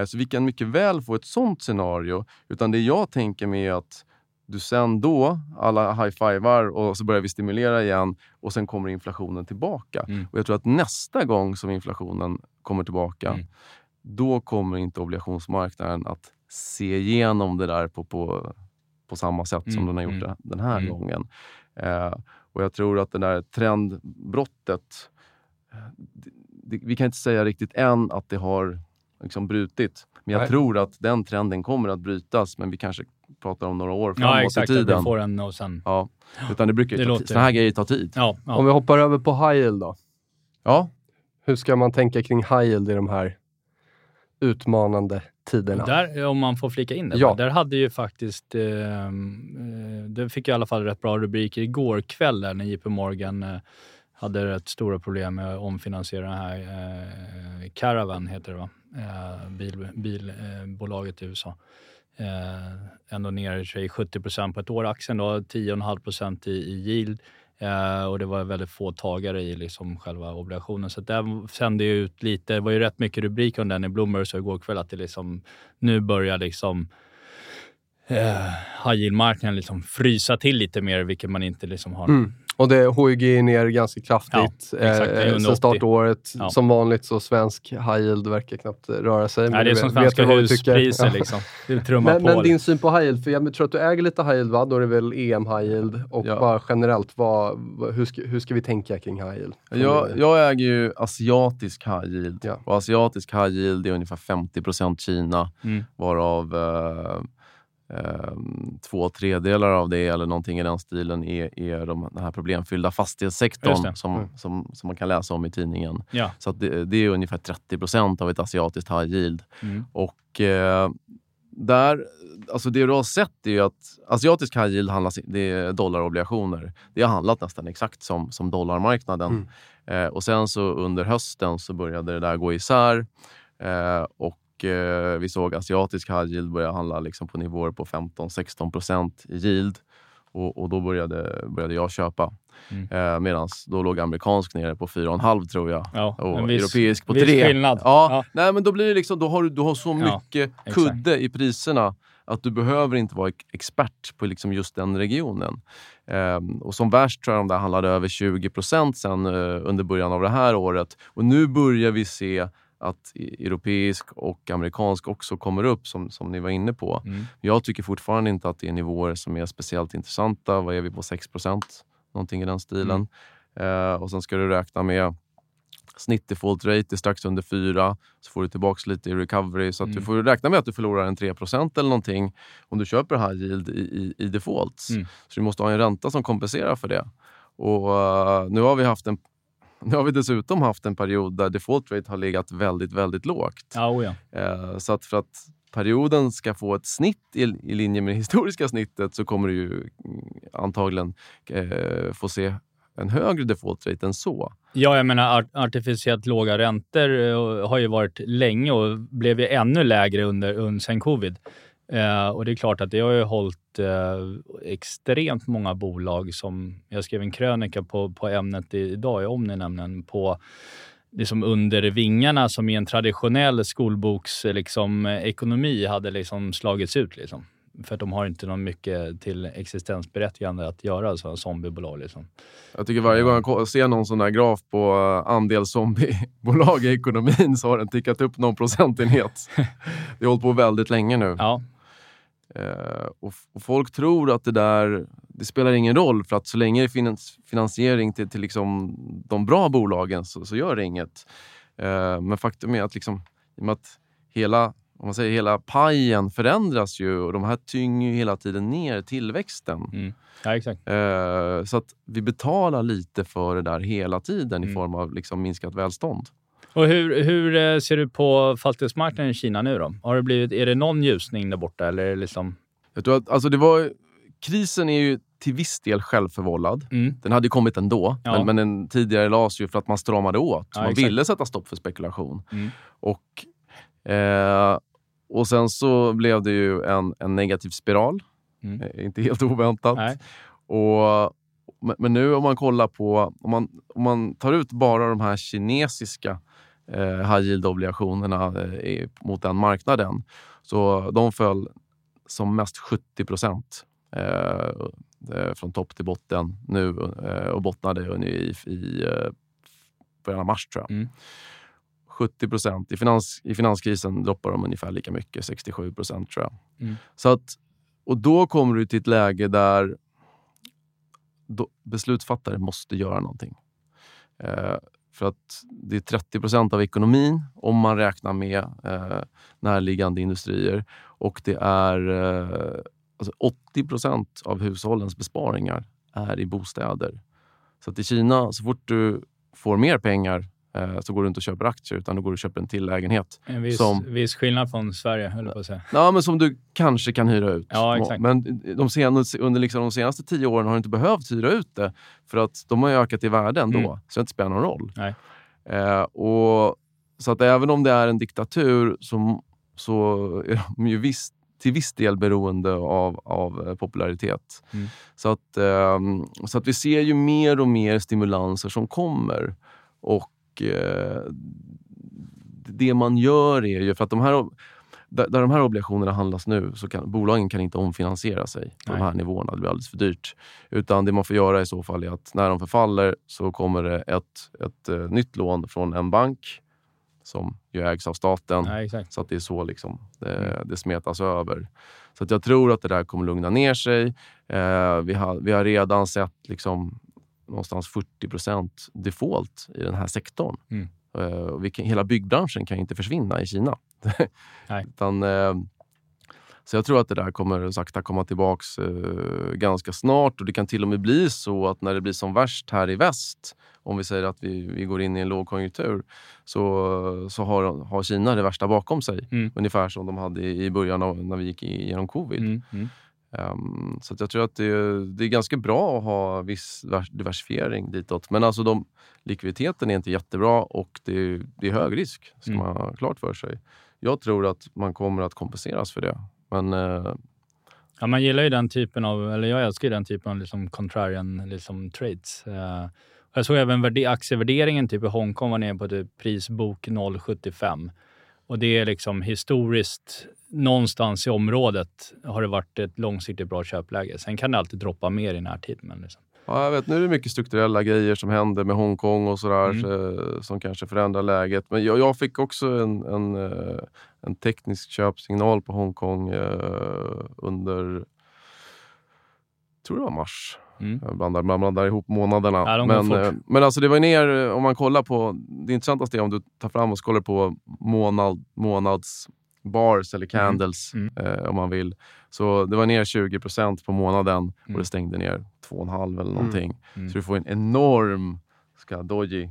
[SPEAKER 3] Så vi kan mycket väl få ett sånt scenario. Utan det jag tänker mig är att du sen då, alla high-fivar och så börjar vi stimulera igen och sen kommer inflationen tillbaka. Mm. Och Jag tror att nästa gång som inflationen kommer tillbaka, mm. då kommer inte obligationsmarknaden att se igenom det där på, på, på samma sätt mm. som den har gjort mm. den här mm. gången. Eh, och Jag tror att det där trendbrottet, det, vi kan inte säga riktigt än att det har liksom brutit. Men jag Nej. tror att den trenden kommer att brytas, men vi kanske pratar om några år framåt
[SPEAKER 4] ja, exakt,
[SPEAKER 3] i tiden.
[SPEAKER 4] Vi får en och sen...
[SPEAKER 3] Ja, utan det brukar ju det ta, såna här grejer tar tid.
[SPEAKER 2] Ja, ja. Om vi hoppar över på high yield då.
[SPEAKER 3] Ja.
[SPEAKER 2] Hur ska man tänka kring high yield i de här utmanande tiderna?
[SPEAKER 4] Där, om man får flika in det. Ja. Där hade ju faktiskt, eh, eh det fick i alla fall rätt bra rubriker igår kväll när JP Morgan eh, hade rätt stora problem med att omfinansiera den här eh, Caravan, heter det va? Eh, bilbolaget bil, eh, i USA. Eh, ändå ner sig 70 på ett år. Aktien då 10,5 i, i yield. Eh, och det var väldigt få tagare i liksom själva obligationen. Så det sände ut lite. Det var ju rätt mycket rubrik om den i Bloomberg så igår kväll att det liksom, nu börjar liksom eh, high yield-marknaden liksom frysa till lite mer, vilket man inte liksom har
[SPEAKER 2] mm. Och det, är ner ganska kraftigt ja, exakt, eh, sen startåret. Ja. Som vanligt så svensk high yield verkar knappt röra sig.
[SPEAKER 4] Nej, det är som svenska huspriser. Liksom.
[SPEAKER 2] men, men din syn på high yield, för jag tror att du äger lite high yield va? Då är det väl EM high yield. Och ja. bara generellt, vad, hur, ska, hur ska vi tänka kring high yield?
[SPEAKER 3] Jag, jag äger ju asiatisk high yield. Ja. Och asiatisk high yield är ungefär 50% Kina, mm. varav eh, två tredjedelar av det eller någonting i den stilen är, är de, den här problemfyllda fastighetssektorn som, mm. som, som man kan läsa om i tidningen. Ja. Så det, det, är ungefär 30 procent av ett asiatiskt high yield. Mm. Och eh, där, alltså det du har sett är att asiatisk high yield handlas, det är dollarobligationer. Det har handlat nästan exakt som, som dollarmarknaden. Mm. Eh, och sen så under hösten så började det där gå isär. Eh, och eh, vi såg asiatisk high yield börja handla liksom på nivåer på 15-16 procent i yield. Och, och, då började, började jag köpa. Mm. Eh, Medan då låg amerikansk nere på 4,5 tror jag. Ja, och viss, europeisk på 3.
[SPEAKER 4] Skillnad.
[SPEAKER 3] Ja, ja. Nej, men då, blir liksom, då, har du, du har så mycket ja, kudde i priserna att du behöver inte vara expert på liksom just den regionen. Eh, och Som värst tror jag de där handlade över 20 procent sen eh, under början av det här året. Och nu börjar vi se att europeisk och amerikansk också kommer upp, som, som ni var inne på. Mm. Jag tycker fortfarande inte att det är nivåer som är speciellt intressanta. Vad är vi på? 6% Någonting i den stilen. Mm. Uh, och sen ska du räkna med snitt default rate är strax under 4, så får du tillbaka lite i recovery. Så mm. du får räkna med att du förlorar en 3% eller någonting om du köper high yield i, i, i defaults. Mm. Så du måste ha en ränta som kompenserar för det. Och uh, Nu har vi haft en nu har vi dessutom haft en period där default rate har legat väldigt, väldigt lågt.
[SPEAKER 4] Oh ja.
[SPEAKER 3] Eh, så att för att perioden ska få ett snitt i, i linje med det historiska snittet så kommer du ju mm, antagligen eh, få se en högre default rate än så.
[SPEAKER 4] Ja, jag menar artificiellt låga räntor eh, har ju varit länge och blev ju ännu lägre under, under sen covid. Eh, och det är klart att det har ju hållit eh, extremt många bolag som... Jag skrev en krönika på, på ämnet idag i Omni på liksom under vingarna som i en traditionell skolboksekonomi liksom, ekonomi hade liksom slagits ut. Liksom. För att de har inte någon mycket till existensberättigande att göra, så zombiebolag. Liksom.
[SPEAKER 3] Jag tycker varje gång jag ser någon sån där graf på eh, andel zombiebolag i ekonomin så har den tickat upp någon procentenhet. Det har hållit på väldigt länge nu.
[SPEAKER 4] Ja.
[SPEAKER 3] Eh, och, och, folk tror att det där det spelar ingen roll för att så länge det är finans, finansiering till, till liksom de bra bolagen så, så gör det inget. Eh, men faktum är att, liksom, i och med att hela, om man säger, hela pajen förändras ju och de här tynger ju hela tiden ner tillväxten.
[SPEAKER 4] Mm. Ja, exakt.
[SPEAKER 3] Eh, så att vi betalar lite för det där hela tiden mm. i form av liksom minskat välstånd.
[SPEAKER 4] Och hur, hur eh, ser du på fastighetsmarknaden i Kina nu då? Har det blivit, är det någon ljusning där borta? Eller liksom...
[SPEAKER 3] Jag tror att, alltså det var, krisen är ju till viss del självförvållad.
[SPEAKER 4] Mm.
[SPEAKER 3] Den hade ju kommit ändå,
[SPEAKER 4] Ja.
[SPEAKER 3] men, men den tidigare lades ju för att man stramade åt.
[SPEAKER 4] Ja,
[SPEAKER 3] man
[SPEAKER 4] exakt.
[SPEAKER 3] ville sätta stopp för spekulation.
[SPEAKER 4] Mm.
[SPEAKER 3] Och, eh, och sen så blev det ju en, en negativ spiral.
[SPEAKER 4] Mm.
[SPEAKER 3] Eh, inte helt oväntat.
[SPEAKER 4] Nej.
[SPEAKER 3] Och, men, men nu om man kollar på, om man, om man tar ut bara de här kinesiska high yield-obligationerna eh, mot den marknaden. Så de föll som mest 70 procent eh, eh, från topp till botten nu eh, och bottnade i, i eh, början av mars tror jag.
[SPEAKER 4] Mm.
[SPEAKER 3] 70 procent. I, finans, I finanskrisen droppar de ungefär lika mycket, 67 procent tror jag.
[SPEAKER 4] Mm.
[SPEAKER 3] Så att, och då kommer du till ett läge där beslutsfattare måste göra någonting. Eh, för att det är 30 procent av ekonomin om man räknar med eh, närliggande industrier. Och det är eh, alltså 80 procent av hushållens besparingar är i bostäder. Så att i Kina, så fort du får mer pengar så går du inte och köper aktier utan då går du och köper en till lägenhet.
[SPEAKER 4] En viss,
[SPEAKER 3] Som-
[SPEAKER 4] viss skillnad från Sverige, höll jag på att säga.
[SPEAKER 3] Ja, men som du kanske kan hyra ut.
[SPEAKER 4] Ja, exakt.
[SPEAKER 3] Men de senaste, under liksom de senaste tio åren har du inte behövt hyra ut det för att de har ju ökat i värde ändå.
[SPEAKER 4] Mm.
[SPEAKER 3] Så det inte spelar någon roll.
[SPEAKER 4] Nej.
[SPEAKER 3] Eh, och, så att även om det är en diktatur så, så är de ju viss, till viss del beroende av, av eh, popularitet.
[SPEAKER 4] Mm.
[SPEAKER 3] Så, att, ehm, så att vi ser ju mer och mer stimulanser som kommer. Och eh, det man gör är ju, för att de här, där, där de här obligationerna handlas nu, så kan bolagen kan inte omfinansiera sig på
[SPEAKER 4] Nej.
[SPEAKER 3] de här nivåerna. Det blir alldeles för dyrt. Utan det man får göra i så fall är att när de förfaller så kommer det ett, ett eh, nytt lån från en bank som ju ägs av staten.
[SPEAKER 4] Nej.
[SPEAKER 3] Så att det är så liksom det, det smetas över. Så att jag tror att det där kommer lugna ner sig. Eh, vi, har, vi har redan sett liksom någonstans 40% default i den här sektorn.
[SPEAKER 4] Mm.
[SPEAKER 3] Vi kan, hela byggbranschen kan inte försvinna i Kina. Utan, eh, så jag tror att det där kommer sakta komma tillbaks eh, ganska snart. Och Det kan till och med bli så att när det blir som värst här i väst, om vi säger att vi, vi går in i en lågkonjunktur, så, så har, har Kina det värsta bakom sig.
[SPEAKER 4] Mm.
[SPEAKER 3] Ungefär som de hade i i början av, när vi gick igenom covid.
[SPEAKER 4] Mm. Mm.
[SPEAKER 3] Ehm, så jag tror att det, det är ganska bra att ha viss vers- diversifiering ditåt. Men alltså de, likviditeten är inte jättebra och det, det är hög risk, ska
[SPEAKER 4] Mm.
[SPEAKER 3] man ha klart för sig. Jag tror att man kommer att kompenseras för det. Men eh,
[SPEAKER 4] Ja, man gillar ju den typen av, eller jag älskar ju den typen av liksom contrarian liksom trades. Och jag såg även värde, aktievärderingen typ i Hongkong var nere på typ prisbok 0,75. Och det är liksom historiskt, någonstans i området har det varit ett långsiktigt bra köpläge. Sen kan det alltid droppa mer i närtid. Men liksom.
[SPEAKER 3] ja, jag vet, nu är det mycket strukturella grejer som händer med Hongkong och sådär
[SPEAKER 4] Mm.
[SPEAKER 3] eh, som kanske förändrar läget. Men jag, jag fick också en, en, eh, en teknisk köpsignal på Hongkong eh, under, tror det var mars.
[SPEAKER 4] Mm.
[SPEAKER 3] Jag blandar, man blandar ihop månaderna.
[SPEAKER 4] Ja,
[SPEAKER 3] men, eh, men alltså det var ner, eh, om man kollar på, det intressantaste är om du tar fram och kollar på månad, månads bars eller candles
[SPEAKER 4] Mm.
[SPEAKER 3] Eh, om man vill. Så det var ner 20% på månaden
[SPEAKER 4] Mm.
[SPEAKER 3] och det stängde ner 2,5 eller någonting.
[SPEAKER 4] Mm.
[SPEAKER 3] Så du får en enorm ska, doji.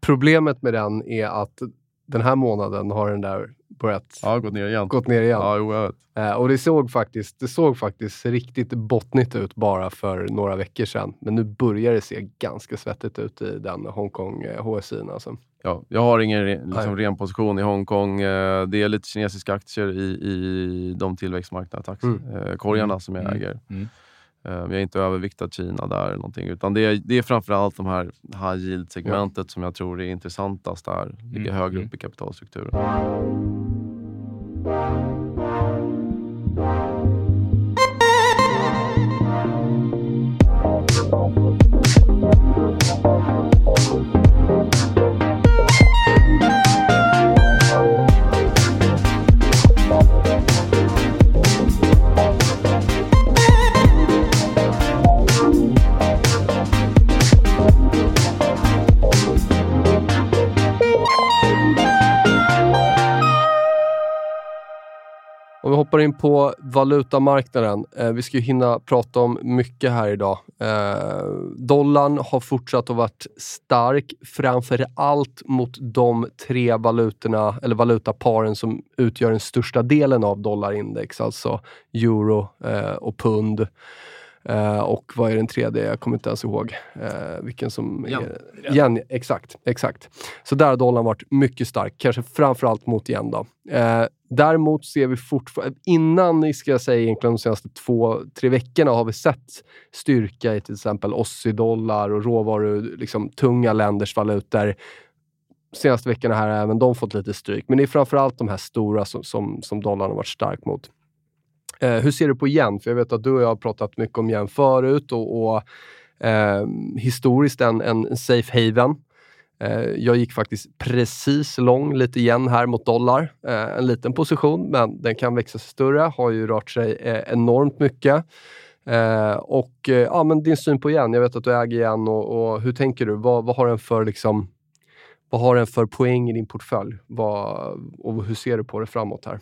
[SPEAKER 2] Problemet med den är att den här månaden har den där börjat
[SPEAKER 3] Ja, gått ner igen.
[SPEAKER 2] gått ner igen.
[SPEAKER 3] Ja, jo, jag vet.
[SPEAKER 2] Eh, och det såg, faktiskt, det såg faktiskt riktigt bottnigt ut bara för några veckor sedan. Men nu börjar det se ganska svettigt ut i den Hongkong eh, HSI. Alltså.
[SPEAKER 3] Ja, jag har ingen liksom, ren position i Hongkong. Eh, Det är lite kinesiska aktier i, i de tillväxtmarknadskorgarna korgarna som jag
[SPEAKER 4] Mm.
[SPEAKER 3] äger.
[SPEAKER 4] Mm.
[SPEAKER 3] Eh, Jag är inte överviktad Kina där eller någonting. Utan det är, det är framförallt de här high yield-segmentet som jag tror är intressantast där. Ligger
[SPEAKER 4] Mm.
[SPEAKER 3] högre
[SPEAKER 4] Mm.
[SPEAKER 3] upp i kapitalstrukturen.
[SPEAKER 2] Hoppar in på valutamarknaden. Eh, vi ska ju hinna prata om mycket här idag. Eh, dollarn har fortsatt att vara stark, framför allt mot de tre valutorna, eller valutaparen som utgör den största delen av dollarindex, alltså euro eh, och pund. Eh, och vad är den tredje? Jag kommer inte ens ihåg eh, vilken som
[SPEAKER 3] Yen.
[SPEAKER 2] är... Yen, exakt, exakt. Så där har dollarn varit mycket stark, kanske framförallt mot yen. Då. Eh, däremot ser vi fortfarande, innan ska jag säga egentligen de senaste två, tre veckorna har vi sett styrka i till exempel Aussie-dollar och råvaru, liksom tunga länders valutor senaste veckorna här även de fått lite stryk. Men det är framförallt de här stora som, som, som dollarn har varit stark mot. Eh, hur ser du på yen? För jag vet att du och jag har pratat mycket om yen förut och, och eh, historiskt en, en safe haven. Eh, jag gick faktiskt precis lång lite igen här mot dollar. Eh, en liten position, men den kan växa sig större. Har ju rört sig eh, enormt mycket. Eh, och eh, ja, men din syn på yen. Jag vet att du äger yen och, och hur tänker du? Vad, vad har den för liksom vad har den för poäng i din portfölj? Vad, och hur ser du på det framåt här?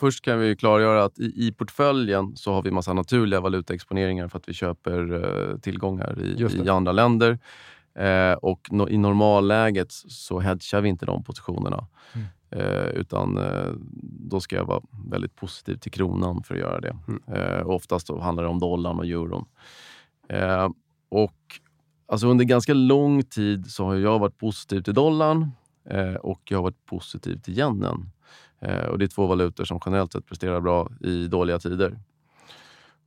[SPEAKER 3] Först kan vi klargöra att i, i portföljen så har vi massa naturliga valutaexponeringar för att vi köper uh, tillgångar i, i, andra länder. Uh, och no, i normalläget så hedgar vi inte de positionerna. Mm. Uh, utan då ska jag vara väldigt positiv till kronan för att göra det. Mm. oftast handlar det om dollarn och euron. och Alltså under ganska lång tid så har jag varit positiv till dollarn eh, Eh, och jag har varit positiv till yenen. Eh, och det är två valutor som generellt sett presterar bra i dåliga tider.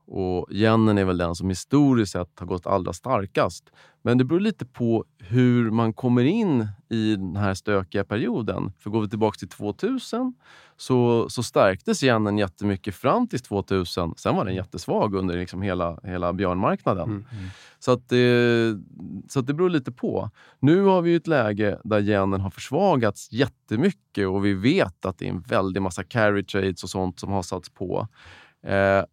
[SPEAKER 3] Och yenen är väl den som historiskt sett har gått allra starkast. Men det beror lite på hur man kommer in i den här stökiga perioden. För går vi tillbaka till 2000 så, så stärktes yenen jättemycket fram till 2000. Sen var den jättesvag under liksom hela, hela björnmarknaden. Mm. Mm. Så, att det, så att det beror lite på. Nu har vi ett läge där yenen har försvagats jättemycket och vi vet att det är en väldig massa carry trades och sånt som har satts på. Eh,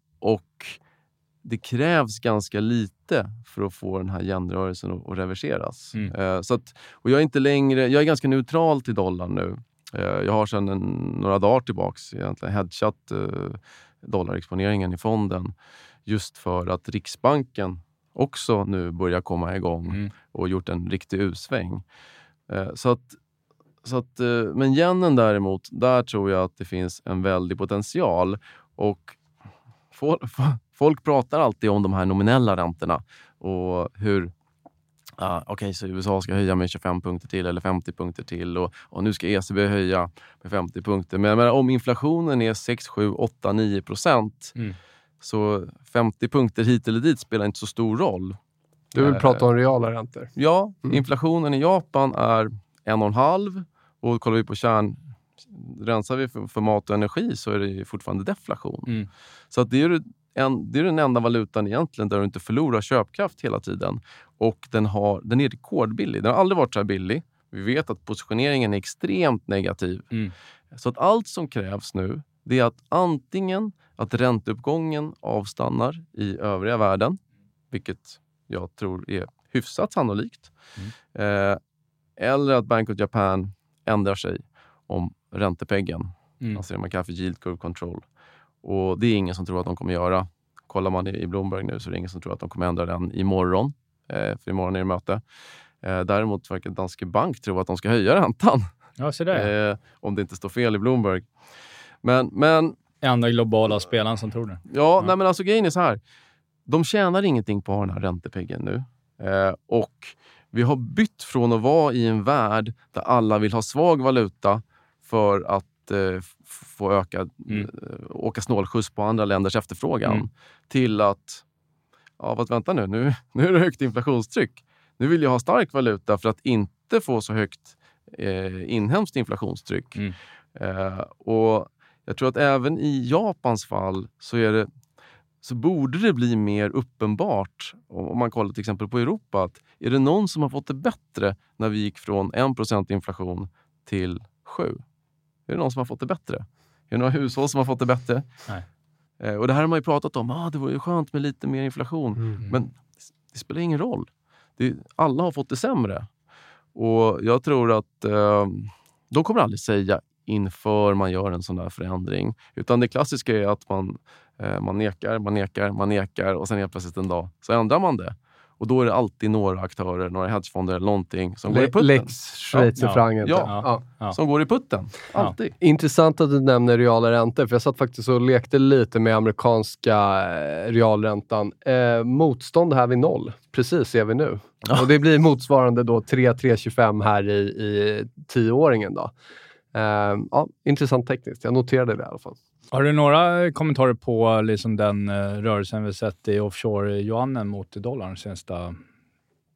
[SPEAKER 3] det krävs ganska lite för att få den här genrörelsen att, att reverseras. Mm. Eh, så att, och jag är inte längre, jag är ganska neutral till dollarn nu. Eh, jag har sedan en, några dagar tillbaks egentligen hedgat eh, dollarexponeringen i fonden just för att Riksbanken också nu börjar komma igång mm. och gjort en riktig U-sväng. Så att, så att, men yenen däremot, där tror jag att det finns en väldig potential. Och folk pratar alltid om de här nominella räntorna och hur Uh, Okej, okay, så USA ska höja med 25 punkter till eller 50 punkter till och, och nu ska ECB höja med 50 punkter. Men, men om inflationen är 6, 7, 8, 9 procent mm. så 50 punkter hit eller dit spelar inte så stor roll.
[SPEAKER 2] Du vill uh, prata om reala räntor?
[SPEAKER 3] Ja, mm. inflationen i Japan är 1,5 och kollar vi på kärn rensar vi för, för, mat och energi så är det fortfarande deflation. Mm. Så att det är en, det är den enda valutan egentligen där du inte förlorar köpkraft hela tiden. Och den, har, den är rekordbillig. Den har aldrig varit så här billig. Vi vet att positioneringen är extremt negativ. Mm. Så att allt som krävs nu det är att antingen att ränteuppgången avstannar i övriga världen, vilket jag tror är hyfsat sannolikt. Mm. Eh, eller att Bank of Japan ändrar sig om räntepeggen. Mm. Alltså det man kallar för yield curve control. Och det är ingen som tror att de kommer göra. Kollar man i Bloomberg nu så är det ingen som tror att de kommer ändra den imorgon. Eh, för imorgon är det möte. Eh, däremot verkar Danske Bank tro att de ska höja räntan.
[SPEAKER 4] Ja, så det.
[SPEAKER 3] Eh, om det inte står fel i Bloomberg. Men, men
[SPEAKER 4] enda globala spelaren som tror det.
[SPEAKER 3] Ja, ja. Nej, men alltså grejen är så här. De tjänar ingenting på att ha den här räntepeggen nu. Eh, och vi har bytt från att vara i en värld där alla vill ha svag valuta för att eh, få öka, mm. Eh, åka snålskjuts på andra länders efterfrågan mm. till att, ja, vad, vänta nu, nu, nu är det högt inflationstryck. Nu vill jag ha stark valuta för att inte få så högt eh, inhemskt inflationstryck. Mm. Eh, och Jag tror att även i Japans fall så, är det, så borde det bli mer uppenbart, om man kollar till exempel på Europa, att är det någon som har fått det bättre när vi gick från 1% inflation till 7? Är det någon som har fått det bättre? Är det några hushåll som har fått det bättre? Nej. Eh, och Det här har man ju pratat om. Ah, det vore skönt med lite mer inflation. Mm. Men det spelar ingen roll. Det, alla har fått det sämre. Och jag tror att eh, de kommer aldrig säga inför man gör en sån där förändring. Utan det klassiska är att man, eh, man nekar, man nekar, man nekar och sen helt plötsligt en dag så ändrar man det. Och då är det alltid några aktörer, några hedgefonder eller någonting som går i
[SPEAKER 2] Le-
[SPEAKER 3] putten.
[SPEAKER 2] Lex schweizerfrancen.
[SPEAKER 3] Ja.
[SPEAKER 2] Ja.
[SPEAKER 4] Ja.
[SPEAKER 3] Som går i putten. Alltid.
[SPEAKER 2] Intressant att du nämner reala räntor, för jag satt faktiskt och lekte lite med amerikanska eh, realräntan. Eh, motstånd här vid noll, precis ser vi nu. Och det blir motsvarande då 3-3,25 här i, i tioåringen. Då. Eh, ja, intressant tekniskt. Jag noterade det i alla fall.
[SPEAKER 4] Har du några kommentarer på liksom den eh, rörelsen vi sett i offshore-yuanen mot dollarn senaste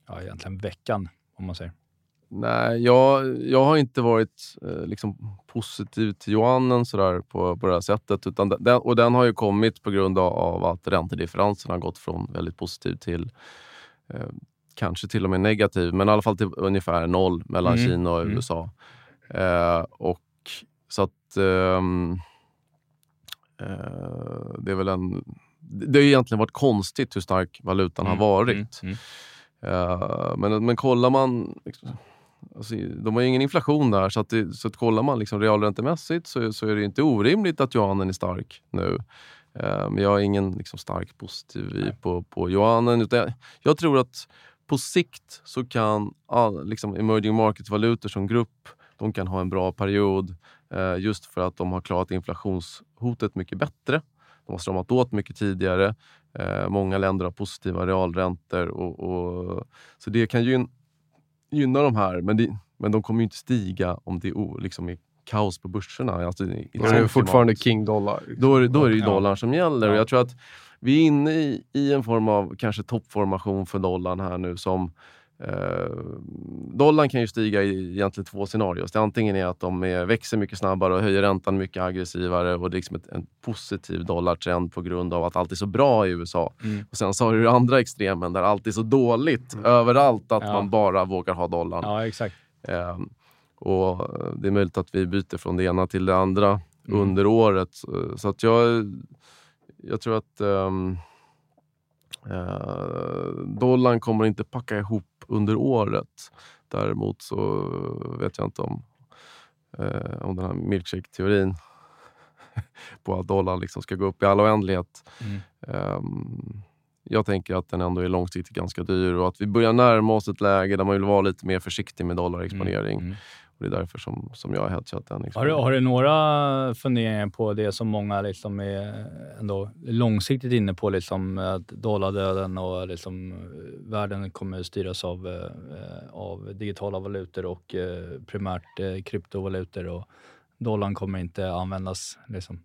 [SPEAKER 4] ja, egentligen veckan, om man säger?
[SPEAKER 3] Nej, jag, jag har inte varit eh, liksom positiv till yuanen sådär på, på det här sättet. Utan den, och den har ju kommit på grund av, att räntedifferensen har gått från väldigt positiv till eh, kanske till och med negativ, men i alla fall till ungefär noll mellan
[SPEAKER 4] Mm,
[SPEAKER 3] Kina och
[SPEAKER 4] mm.
[SPEAKER 3] USA. Eh, och så att eh, det är väl en... Det har egentligen varit konstigt hur stark valutan har varit.
[SPEAKER 4] Mm, mm.
[SPEAKER 3] Eh, men, men kollar man... Liksom, alltså, de har ju ingen inflation där, så, att det, så att kollar man liksom realräntemässigt så, så är det inte orimligt att yuanen är stark nu. Eh, men jag är ingen liksom, stark positiv i på, på yuanen. Utan jag, tror att på sikt så kan all, liksom, emerging market-valutor som grupp de kan ha en bra period eh, just för att de har klarat inflationshotet mycket bättre. De har stramat åt mycket tidigare. Eh, många länder har positiva realräntor. Och, och, så det kan gyn, gynna de här, men, det, men de kommer ju inte stiga om det är, liksom är kaos på börserna. Alltså, i,
[SPEAKER 2] Då är det fortfarande
[SPEAKER 3] klimat.
[SPEAKER 2] king dollar.
[SPEAKER 3] Då är, då är det ju dollarn som gäller. Och
[SPEAKER 4] Ja.
[SPEAKER 3] jag tror att vi är inne i, i en form av kanske toppformation för dollarn här nu som Eh, dollarn kan ju stiga i egentligen två scenarier. Det antingen är att de är, växer mycket snabbare och höjer räntan mycket aggressivare och det är liksom ett, en positiv dollartrend på grund av att allt är så bra i USA.
[SPEAKER 4] Mm.
[SPEAKER 3] Och Sen så har du den andra extremen där allt är så dåligt överallt att
[SPEAKER 4] Ja.
[SPEAKER 3] man bara vågar ha dollarn.
[SPEAKER 4] Ja, exakt.
[SPEAKER 3] Ehm, och eh, det är möjligt att vi byter från det ena till det andra
[SPEAKER 4] Mm.
[SPEAKER 3] under året. Så- att jag, jag tror att um, dollarn kommer inte packa ihop under året. Däremot så vet jag inte om, eh, om den här milkshake-teorin på att dollarn liksom ska gå upp i all oändlighet.
[SPEAKER 4] Mm.
[SPEAKER 3] Ehm, jag tänker att den ändå är långsiktigt ganska dyr och att vi börjar närma oss ett läge där man vill vara lite mer försiktig med dollarexponering.
[SPEAKER 4] Mm.
[SPEAKER 3] Och det är därför som, som jag har hedgat den.
[SPEAKER 4] Har, du, har du några funderingar på det som många liksom är ändå långsiktigt inne på, liksom att dollardöden och liksom, eh, världen kommer styras av, eh, av digitala valutor och eh, primärt eh, kryptovalutor och dollarn kommer inte användas. Liksom.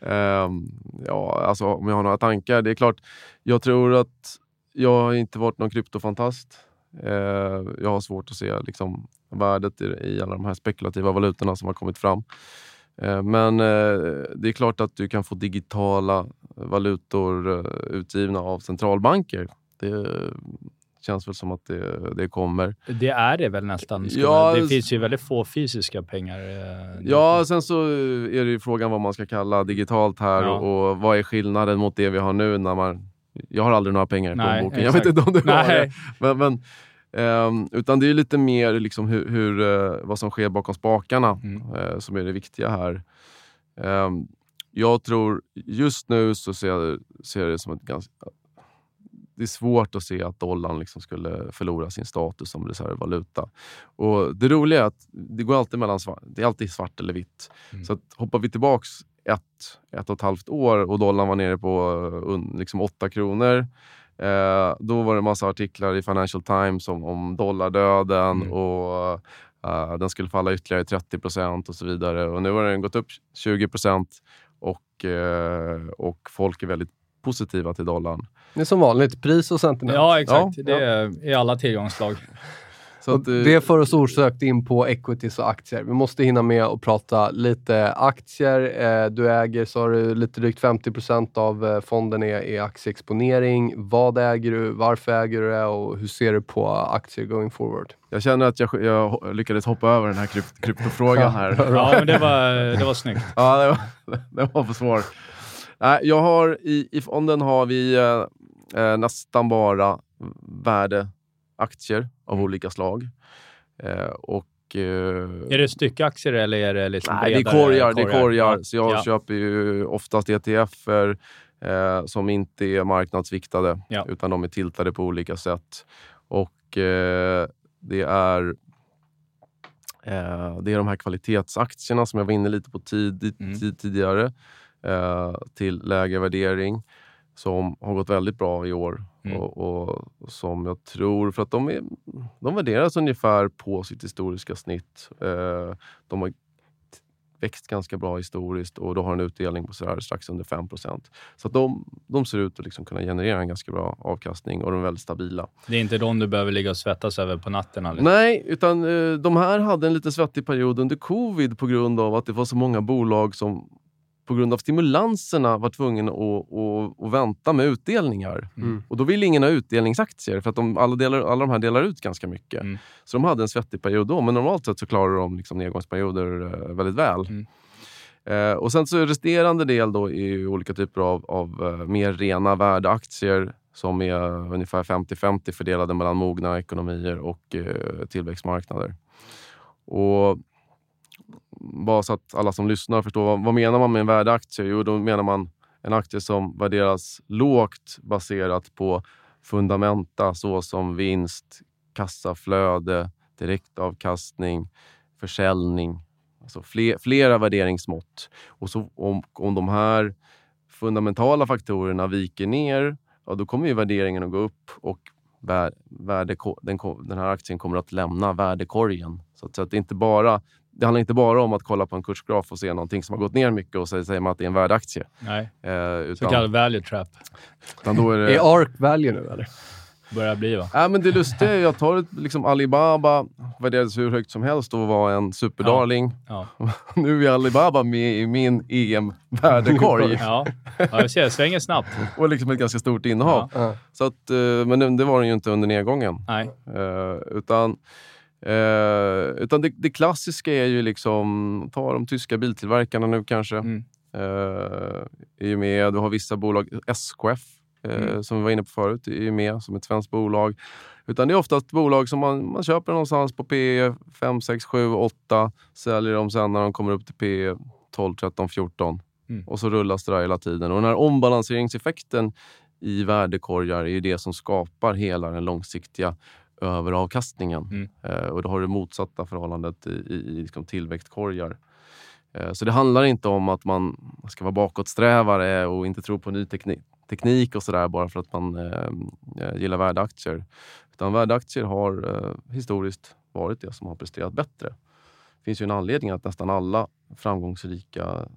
[SPEAKER 3] Ehm, ja, alltså om jag har några tankar. Det är klart, jag tror att jag har inte varit någon kryptofantast. Eh, jag har svårt att se liksom, värdet i, i alla de här spekulativa valutorna som har kommit fram. Eh, men eh, det är klart att du kan få digitala valutor utgivna av centralbanker. Det känns väl som att det, det kommer.
[SPEAKER 4] Det är det väl nästan.
[SPEAKER 3] Ja,
[SPEAKER 4] det finns ju väldigt få fysiska pengar.
[SPEAKER 3] Ja, sen så är det ju frågan vad man ska kalla digitalt här
[SPEAKER 4] Ja.
[SPEAKER 3] och, och vad är skillnaden mot det vi har nu när man... Jag har aldrig några pengar i
[SPEAKER 4] Nej,
[SPEAKER 3] plånboken. Jag vet inte om du har det. Men, men, ehm, utan det är lite mer liksom hur, hur, eh, vad som sker bakom spakarna
[SPEAKER 4] Mm.
[SPEAKER 3] eh, som är det viktiga här. Ehm, jag tror just nu så ser jag, ser jag det som ett ganska... Det är svårt att se att dollarn liksom skulle förlora sin status som reservvaluta. Och det roliga är att det går alltid mellan svart, det är alltid svart eller vitt.
[SPEAKER 4] Mm.
[SPEAKER 3] Så att hoppar vi tillbaks ett, ett och ett halvt år och dollarn var nere på eh, liksom 8 kronor. Eh, då var det massa artiklar i Financial Times om, om dollardöden
[SPEAKER 4] Mm.
[SPEAKER 3] och eh, den skulle falla ytterligare 30 procent och så vidare. Och nu har den gått upp 20 procent och, eh, och folk är väldigt positiva till dollarn.
[SPEAKER 2] Det är som vanligt, pris och sentiment.
[SPEAKER 4] Ja, exakt.
[SPEAKER 3] Ja,
[SPEAKER 4] det är i alla tillgångsslag.
[SPEAKER 3] Att,
[SPEAKER 2] det för oss osökt in på equities och aktier. Vi måste hinna med att prata lite aktier. Eh, Du äger, sa du, lite drygt 50% av eh, fonden är, är aktieexponering. Vad äger du? Varför äger du det? Och hur ser du på aktier going forward?
[SPEAKER 3] jag känner att jag, jag lyckades hoppa över den här krypt, kryptofrågan här.
[SPEAKER 4] Ja, men det var, det var snyggt.
[SPEAKER 3] Ja, det var, det var för svår. Nej, jag har, i, I fonden har vi eh, eh, nästan bara värdeaktier av olika slag. Eh, och, eh,
[SPEAKER 4] Är det styckaktier eller är det liksom
[SPEAKER 3] Nej, det är korgar. Det är korgar. Så jag
[SPEAKER 4] Ja.
[SPEAKER 3] köper ju oftast ETFer eh, som inte är marknadsviktade
[SPEAKER 4] Ja.
[SPEAKER 3] utan de är tiltade på olika sätt. Och eh, det är eh, det är de här kvalitetsaktierna som jag var inne lite på tid,
[SPEAKER 4] Mm.
[SPEAKER 3] tid, tidigare eh, till lägre värdering som har gått väldigt bra i år.
[SPEAKER 4] Mm.
[SPEAKER 3] Och, och som jag tror, för att de, är, de värderas ungefär på sitt historiska snitt. Eh, de har växt ganska bra historiskt och då har en utdelning på sådär strax under 5% Så de, de ser ut att liksom kunna generera en ganska bra avkastning och de är väldigt stabila.
[SPEAKER 4] Det är inte de du behöver ligga och svettas över på natten. Eller?
[SPEAKER 3] Nej, utan eh, de här hade en lite svettig period under covid på grund av att det var så många bolag som på grund av stimulanserna var tvungna att, att, att vänta med utdelningar.
[SPEAKER 2] Mm.
[SPEAKER 3] Och då ville ingen ha utdelningsaktier för att de, alla, delar, alla de här delar ut ganska mycket.
[SPEAKER 4] Mm.
[SPEAKER 3] Så de hade en svettig period då, men normalt sett så klarar de liksom nedgångsperioder eh, väldigt väl.
[SPEAKER 4] Mm.
[SPEAKER 3] Eh, och sen så resterande del då är olika typer av, av eh, mer rena värdeaktier som är ungefär 50-50 fördelade mellan mogna ekonomier och eh, tillväxtmarknader. Och bara så att alla som lyssnar förstår, vad, vad menar man med en värdeaktie? Jo, då menar man en aktie som värderas lågt baserat på fundamenta såsom vinst, kassaflöde, direktavkastning, försäljning. Alltså fler, flera värderingsmått. Och så om, om de här fundamentala faktorerna viker ner, ja, då kommer ju värderingen att gå upp och värde, den, den här aktien kommer att lämna värdekorgen. Så att, så att det, är inte bara, det handlar inte bara om att kolla på en kursgraf och se någonting som har gått ner mycket och så säger man att det är en värdeaktie.
[SPEAKER 4] Nej,
[SPEAKER 3] Eh,
[SPEAKER 4] så
[SPEAKER 3] utan,
[SPEAKER 4] kallad value trap.
[SPEAKER 3] utan då är det,
[SPEAKER 2] Är ARK value nu eller?
[SPEAKER 4] Börjar bli va?
[SPEAKER 3] Ja, men det lustiga är, jag tar ett, liksom Alibaba, värderades hur högt som helst och var en superdarling.
[SPEAKER 4] Ja.
[SPEAKER 3] Nu är Alibaba med i min EM-värdekorg
[SPEAKER 4] Ja, ja jag ser. Det svänger snabbt.
[SPEAKER 3] och liksom ett ganska stort innehav.
[SPEAKER 2] Ja.
[SPEAKER 3] Så att, eh, men det- det var den ju inte under nedgången.
[SPEAKER 4] Nej.
[SPEAKER 3] Eh, utan eh, utan det, det klassiska är ju liksom, ta de tyska biltillverkarna nu kanske.
[SPEAKER 4] Mm.
[SPEAKER 3] Eh, är ju med. Du har vissa bolag, SKF eh,
[SPEAKER 4] Mm.
[SPEAKER 3] som vi var inne på förut, är ju med som ett svenskt bolag. Utan det är oftast bolag som man, man köper någonstans på P 5, 6, 7, 8. Säljer dem sen när de kommer upp till P 12, 13, 14.
[SPEAKER 4] Mm.
[SPEAKER 3] Och så rullas det där hela tiden. Och den här ombalanseringseffekten i värdekorgar är ju det som skapar hela den långsiktiga överavkastningen.
[SPEAKER 4] Mm.
[SPEAKER 3] Eh, och då har du motsatta förhållandet i, i, i liksom tillväxtkorgar. Eh, så det handlar inte om att man ska vara bakåtsträvare och inte tro på ny teknik, teknik och sådär bara för att man eh, eh, gillar värdeaktier. Utan värdeaktier har eh, historiskt varit det som har presterat bättre. Det finns ju en anledning att nästan alla framgångsrika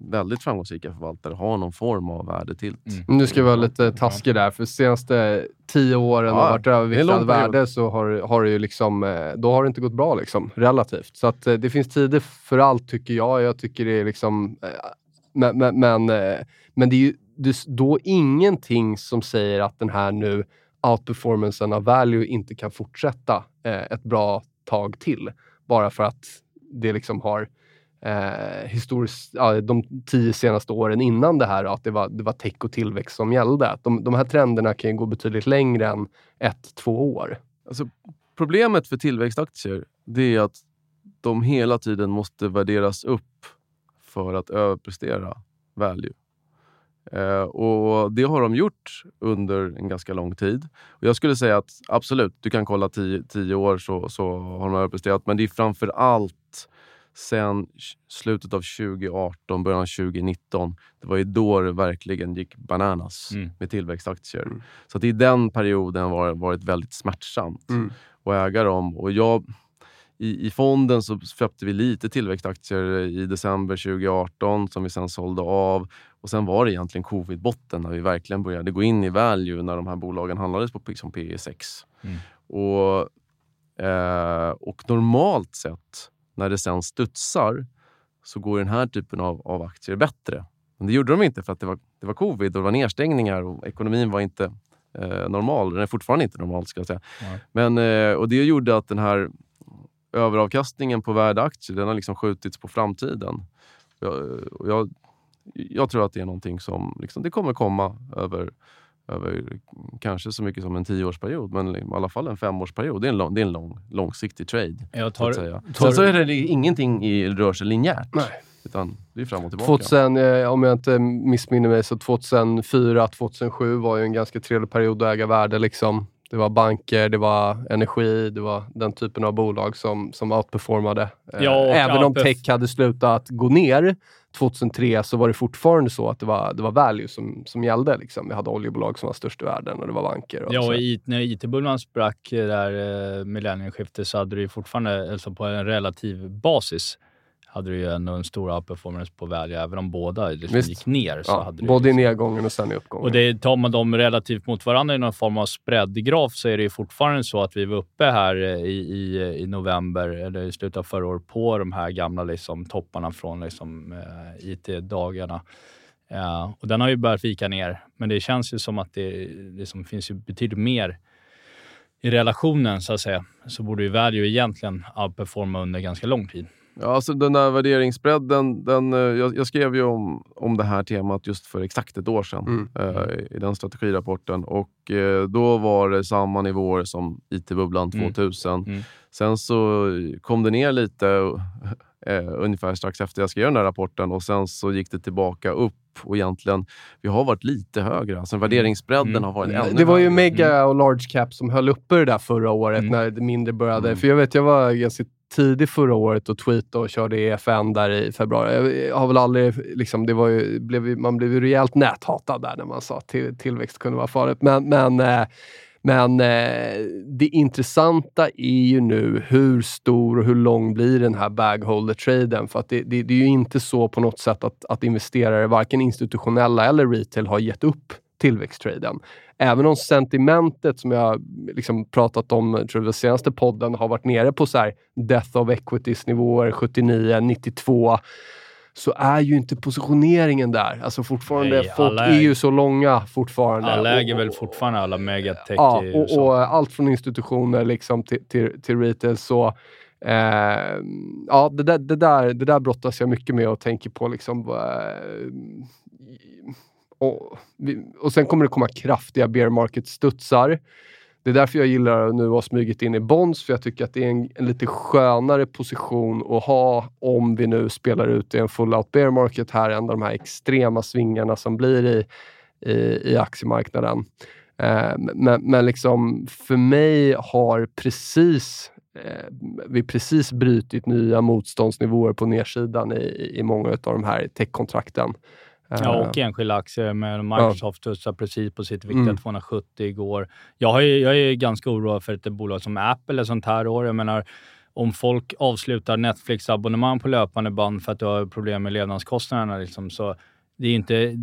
[SPEAKER 3] väldigt framgångsrika förvaltare har någon form av värdetilt.
[SPEAKER 4] Mm.
[SPEAKER 2] Nu ska jag vara lite taskig där, för senaste tio åren
[SPEAKER 3] Ja,
[SPEAKER 2] har varit överviktad
[SPEAKER 3] period.
[SPEAKER 2] värde så har, har det ju liksom, eh, då har det inte gått bra liksom, relativt. Så att, eh, det finns tider för allt tycker jag. Jag tycker det är liksom, eh, men, men, men, men det är ju det är då ingenting som säger att den här nu outperformancen av value inte kan fortsätta ett bra tag till. Bara för att det liksom har eh, historiskt, ja, de tio senaste åren innan det här, att det var, det var tech och tillväxt som gällde. Att De, de här trenderna kan ju gå betydligt längre än ett, två år.
[SPEAKER 3] Alltså, problemet för tillväxtaktier det är att de hela tiden måste värderas upp för att överprestera value. Eh, och Det har de gjort under en ganska lång tid. Och jag skulle säga att absolut, du kan kolla tio, tio år så, så har de överpresterat. Men det är framför allt sen slutet av 2018, början av 2019. Det var ju då det verkligen gick bananas
[SPEAKER 4] Mm.
[SPEAKER 3] med tillväxtaktier.
[SPEAKER 2] Mm.
[SPEAKER 3] Så att i den perioden var det varit väldigt smärtsamt att äga dem. Och jag, i, I fonden så köpte vi lite tillväxtaktier i december 2018 som vi sen sålde av. Och Sen var det egentligen covid-botten när vi verkligen började gå in i value när de här bolagen handlades på liksom P 6.
[SPEAKER 4] Mm.
[SPEAKER 3] Och, eh, och normalt sett, när det sen studsar, så går den här typen av, av aktier bättre. Men det gjorde de inte för att det var, det var covid och det var nedstängningar och ekonomin var inte eh, normal. Den är fortfarande inte normal ska jag säga.
[SPEAKER 4] Nej.
[SPEAKER 3] Men, eh, och det gjorde att den här överavkastningen på värdeaktier, den har liksom skjutits på framtiden. Jag, och jag, jag tror att det är någonting som liksom, det kommer komma över, över kanske så mycket som en tioårsperiod, men i alla fall en femårsperiod. Det är en, lång, det är en lång, långsiktig trade.
[SPEAKER 4] Jag
[SPEAKER 3] Så
[SPEAKER 4] tar,
[SPEAKER 3] att säga.
[SPEAKER 4] tar-
[SPEAKER 3] Sen så är det ingenting i rör sig linjärt.
[SPEAKER 2] Nej.
[SPEAKER 3] Utan det är fram och tillbaka.
[SPEAKER 2] 2000, eh, om jag inte missminner mig, så 2004, 2007 var ju en ganska trevlig period att äga värde. Liksom. Det var banker, det var energi, det var den typen av bolag som, som outperformade. Eh,
[SPEAKER 4] Ja,
[SPEAKER 2] Även om tech hade slutat gå ner 2003 så var det fortfarande så att det var, det var value som, som gällde. Liksom. Vi hade oljebolag som var störst i världen och det var banker. Och
[SPEAKER 4] Ja, och i, när IT-bubblan sprack eh, där eh, millennieskiftet så hade du fortfarande, alltså på en relativ basis, hade du ju ändå en stor outperformance på value, även om båda liksom
[SPEAKER 2] Visst.
[SPEAKER 4] gick ner. Så
[SPEAKER 2] ja,
[SPEAKER 4] hade
[SPEAKER 2] både i
[SPEAKER 4] liksom,
[SPEAKER 2] nedgången och sen i uppgången.
[SPEAKER 4] och det, tar man dem relativt mot varandra i någon form av spreadgraf så är det ju fortfarande så att vi var uppe här eh, i, i, i november, eller i slutet av förra året, på de här gamla liksom, topparna från liksom, eh, IT-dagarna. Ja, och den har ju börjat vika ner, men det känns ju som att det liksom finns ju betydligt mer i relationen, så att säga. Så borde ju value egentligen outperforma under ganska lång tid.
[SPEAKER 3] Ja, alltså den där värderingsbredden, den, eh, jag, jag skrev ju om, om det här temat just för exakt ett år sedan
[SPEAKER 2] Mm.
[SPEAKER 3] eh, i den strategirapporten. Och eh, då var det samma nivåer som IT-bubblan
[SPEAKER 4] Mm.
[SPEAKER 3] 2000.
[SPEAKER 4] Mm.
[SPEAKER 3] Sen så kom det ner lite eh, ungefär strax efter jag skrev den här rapporten och sen så gick det tillbaka upp och egentligen, vi har varit lite högre. Alltså värderingsbredden
[SPEAKER 4] Mm.
[SPEAKER 3] har varit
[SPEAKER 4] Mm.
[SPEAKER 3] ännu
[SPEAKER 2] Det var ju mega och large cap som höll uppe det där förra året
[SPEAKER 4] Mm.
[SPEAKER 2] när det mindre började.
[SPEAKER 3] Mm.
[SPEAKER 2] För jag vet, jag var ganska tidig förra året och tweetade och körde EFN där i februari. Jag har väl aldrig, liksom, det var ju, blev, man blev ju rejält näthatad där när man sa att till, tillväxt kunde vara farligt. Men, men, eh, men eh, det intressanta är ju nu hur stor och hur lång blir den här bagholder-traden? För att det, det, det är ju inte så på något sätt att, att investerare, varken institutionella eller retail, har gett upp tillväxttraden. Även om sentimentet som jag liksom pratat om tror jag, senaste podden har varit nere på så här death of equities nivåer 79, 92 så är ju inte positioneringen där. Alltså fortfarande,
[SPEAKER 4] Nej,
[SPEAKER 2] folk är ju så långa fortfarande.
[SPEAKER 4] Alla
[SPEAKER 2] Och-
[SPEAKER 4] äger väl
[SPEAKER 2] och-
[SPEAKER 4] fortfarande alla megatech
[SPEAKER 2] Ja, och,
[SPEAKER 4] USA.
[SPEAKER 2] och allt från institutioner liksom till, till, till retail. Så, eh, ja, det, där, det, där, det där brottas jag mycket med och tänker på. Liksom, eh, och, och sen kommer det komma kraftiga bear market-studsar. Det är därför jag gillar att nu ha smugit in i bonds, för jag tycker att det är en, en lite skönare position att ha om vi nu spelar ut i en full out bear market här än de här extrema svingarna som blir i, i, i aktiemarknaden. Eh, men, men liksom för mig har precis eh, vi precis brutit nya motståndsnivåer på nedsidan i, i många av de här techkontrakten. Eh,
[SPEAKER 4] Ja, och enskilda aktier. Med Microsoft studsar precis på sitt viktiga
[SPEAKER 2] Mm.
[SPEAKER 4] 270 igår. Jag, ju, jag är ganska oroad för ett bolag som Apple eller sånt här år. Jag menar, om folk avslutar Netflix-abonnemang på löpande band för att du har problem med levnadskostnaderna, liksom, så det är inte...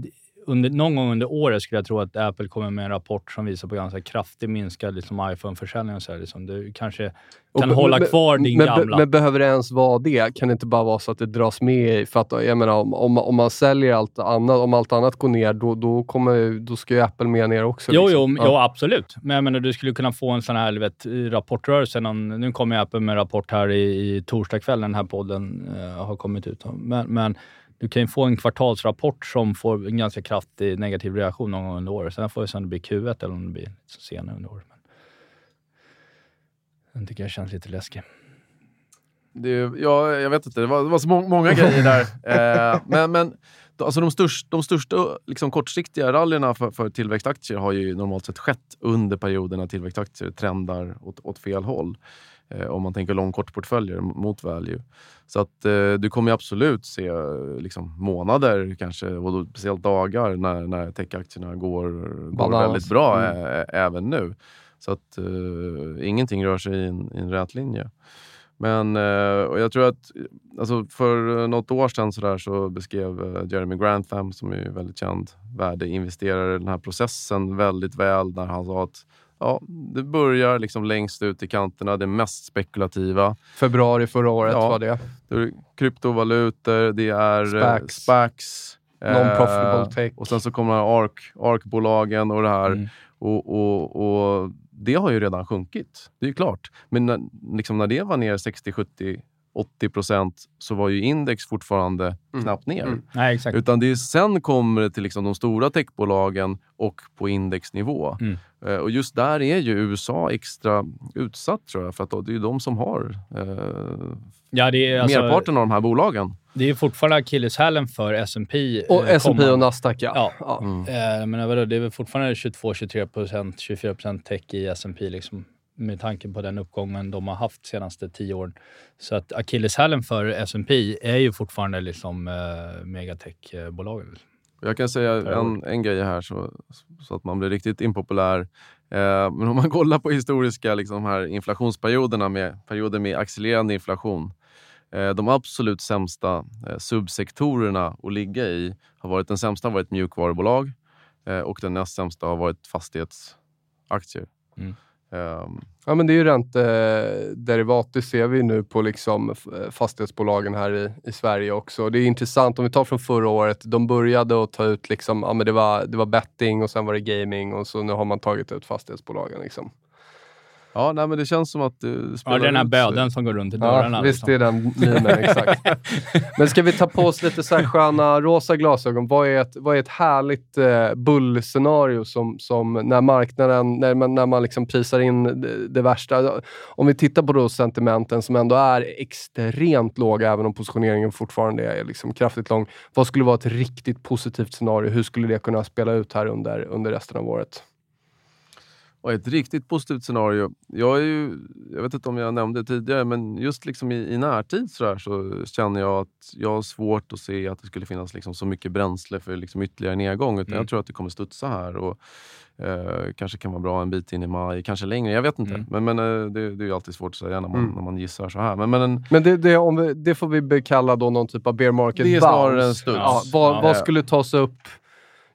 [SPEAKER 4] Under, någon gång under året skulle jag tro att Apple kommer med en rapport som visar på ganska kraftigt minskad liksom, iPhone-försäljning. Och så här, liksom. Du kanske
[SPEAKER 2] Och
[SPEAKER 4] kan
[SPEAKER 2] be-
[SPEAKER 4] hålla
[SPEAKER 2] men-
[SPEAKER 4] kvar din
[SPEAKER 2] men,
[SPEAKER 4] gamla.
[SPEAKER 2] Men behöver det ens vara det? Kan det inte bara vara så att det dras med? För att, jag menar, om, om, om man säljer allt annat, om allt annat går ner, då, då, kommer, då ska ju Apple med ner också.
[SPEAKER 4] Jo,
[SPEAKER 2] liksom.
[SPEAKER 4] jo, jo, absolut. Men jag menar, du skulle kunna få en sån här vet, rapportrörelse. Någon, nu kommer Apple med en rapport här i, i när den här podden eh, har kommit ut. Men, men du kan ju få en kvartalsrapport som får en ganska kraftig negativ reaktion någon gång under året. Sen får vi se om det blir Q1 eller om det blir senare under året. Men den tycker jag känns lite läskig.
[SPEAKER 3] Det, ja, jag vet inte, det var, det var så må många grejer där. Eh, men men alltså de, störst, de största liksom, kortsiktiga rallyerna för, för tillväxtaktier har ju normalt sett skett under perioden när tillväxtaktier trendar åt, åt fel håll. Eh, om man tänker lång-kort-portföljer mot value. Så att eh, du kommer ju absolut se eh, liksom, månader, kanske, och då, speciellt dagar, när, när techaktierna går, går
[SPEAKER 2] Balans.
[SPEAKER 3] väldigt bra
[SPEAKER 2] Mm.
[SPEAKER 3] ä- även nu. Så att eh, ingenting rör sig i en, i en rät linje. Men eh, och jag tror att alltså för något år sedan så, där så beskrev eh, Jeremy Grantham, som är väldigt känd värdeinvesterare, den här processen väldigt väl när han sa att ja, det börjar liksom längst ut i kanterna, det mest spekulativa.
[SPEAKER 2] Februari förra året
[SPEAKER 3] Ja.
[SPEAKER 2] var det.
[SPEAKER 3] Det är kryptovalutor, det är eh,
[SPEAKER 2] Spacs.
[SPEAKER 3] SPACs. eh,
[SPEAKER 2] Non-profitable tech.
[SPEAKER 3] Och sen så kommer ARK, ARK-bolagen och det här.
[SPEAKER 4] Mm.
[SPEAKER 3] Och, och, och det har ju redan sjunkit, det är ju klart. Men när, liksom när det var ner 60, 70, 80 procent så var ju index fortfarande
[SPEAKER 2] Mm.
[SPEAKER 3] knappt ner.
[SPEAKER 2] Mm.
[SPEAKER 4] Nej, exakt.
[SPEAKER 3] Utan det är, sen kommer det till liksom de stora techbolagen och på indexnivå.
[SPEAKER 4] Mm.
[SPEAKER 3] Eh, och just där är ju USA extra utsatt tror jag. För att då, det är ju de som har eh,
[SPEAKER 4] Ja, det är, alltså,
[SPEAKER 3] merparten av de här bolagen.
[SPEAKER 4] det är fortfarande akilleshälen för S&P.
[SPEAKER 2] Och
[SPEAKER 4] eh,
[SPEAKER 2] S&P och Nasdaq, ja.
[SPEAKER 4] Ja.
[SPEAKER 2] ja.
[SPEAKER 3] Mm.
[SPEAKER 4] Eh, men vadå, det är väl fortfarande 22-23 procent, 24 procent tech i S&P liksom, med tanke på den uppgången de har haft de senaste tio åren. Så att akilleshälen för S&P är ju fortfarande liksom eh, megatech-bolagen.
[SPEAKER 3] Jag kan säga en, en grej här så, så att man blir riktigt impopulär. Eh, men om man kollar på historiska liksom, här inflationsperioderna med perioder med accelererande inflation. Eh, de absolut sämsta eh, subsektorerna att ligga i har varit den sämsta har varit mjukvarubolag eh, och den näst sämsta har varit fastighetsaktier.
[SPEAKER 4] Mm.
[SPEAKER 3] Um.
[SPEAKER 2] Ja, men det är ju räntederivat. Det ser vi nu på liksom fastighetsbolagen här i, i Sverige också. Det är intressant, om vi tar från förra året. De började att ta ut, liksom, ja, men det, var, det var betting och sen var det gaming och så nu har man tagit ut fastighetsbolagen. Liksom
[SPEAKER 3] ja, nej, men det känns som att det
[SPEAKER 4] Ja,
[SPEAKER 3] spelar
[SPEAKER 4] det är den här
[SPEAKER 3] ut
[SPEAKER 4] böden som går runt i
[SPEAKER 2] Ja,
[SPEAKER 4] dörrarna.
[SPEAKER 2] visst
[SPEAKER 4] liksom.
[SPEAKER 2] är den memen, exakt. Men ska vi ta på oss lite så här sköna rosa glasögon? Vad är ett, vad är ett härligt eh, bullscenario som, som när marknaden, när man, när man liksom prisar in det, det värsta? Om vi tittar på då sentimenten som ändå är extremt låga, även om positioneringen fortfarande är liksom kraftigt lång. Vad skulle vara ett riktigt positivt scenario? Hur skulle det kunna spela ut här under, under resten av året?
[SPEAKER 3] Och ett riktigt positivt scenario. Jag, är ju, jag vet inte om jag nämnde det tidigare, men just liksom i, i närtid så, så känner jag att jag har svårt att se att det skulle finnas liksom så mycket bränsle för liksom ytterligare nedgång. Utan
[SPEAKER 4] Mm.
[SPEAKER 3] Jag tror att det kommer studsa här och eh, kanske kan vara bra en bit in i maj, kanske längre. Jag vet inte.
[SPEAKER 4] Mm.
[SPEAKER 3] Men, men eh, det, det är ju alltid svårt att säga när man,
[SPEAKER 2] Mm.
[SPEAKER 3] när man gissar så här. Men, men en,
[SPEAKER 2] Men det, det, om vi, det får vi kalla då någon typ av bear market
[SPEAKER 3] Det är
[SPEAKER 2] bounce.
[SPEAKER 3] snarare en studs.
[SPEAKER 2] Ja, vad,
[SPEAKER 4] Ja.
[SPEAKER 2] vad skulle tas upp?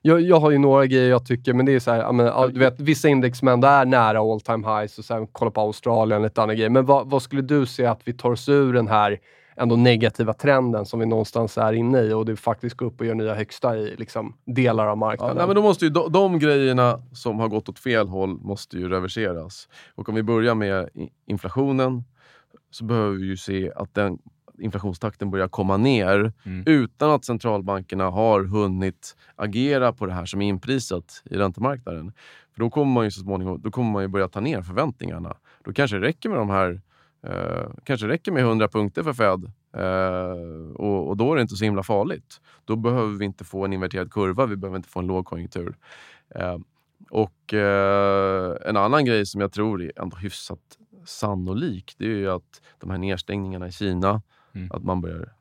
[SPEAKER 2] Jag, jag har ju några grejer jag tycker, men det är så här, ja, men, ja, du vet, vissa index som ändå är nära all time highs och sen kolla på Australien och lite andra grejer. Men vad, vad skulle du se att vi tar oss ur den här ändå negativa trenden som vi någonstans är inne i och det faktiskt går upp och gör nya högsta i liksom, delar av
[SPEAKER 3] Ja,
[SPEAKER 2] marknaden?
[SPEAKER 3] nej, men då måste ju de, de grejerna som har gått åt fel håll måste ju reverseras. Och om vi börjar med inflationen så behöver vi ju se att den inflationstakten börjar komma ner
[SPEAKER 4] Mm.
[SPEAKER 3] utan att centralbankerna har hunnit agera på det här som är inprisat i räntemarknaden. För då kommer man ju så småningom då kommer man ju börja ta ner förväntningarna. Då kanske det räcker med de här eh, kanske räcker med 100 punkter för Fed eh, och, och då är det inte så himla farligt. Då behöver vi inte få en inverterad kurva, vi behöver inte få en lågkonjunktur. Eh, och eh, en annan grej som jag tror är ändå hyfsat sannolik, det är ju att de här nedstängningarna i Kina,
[SPEAKER 4] Mm.
[SPEAKER 3] att man börjar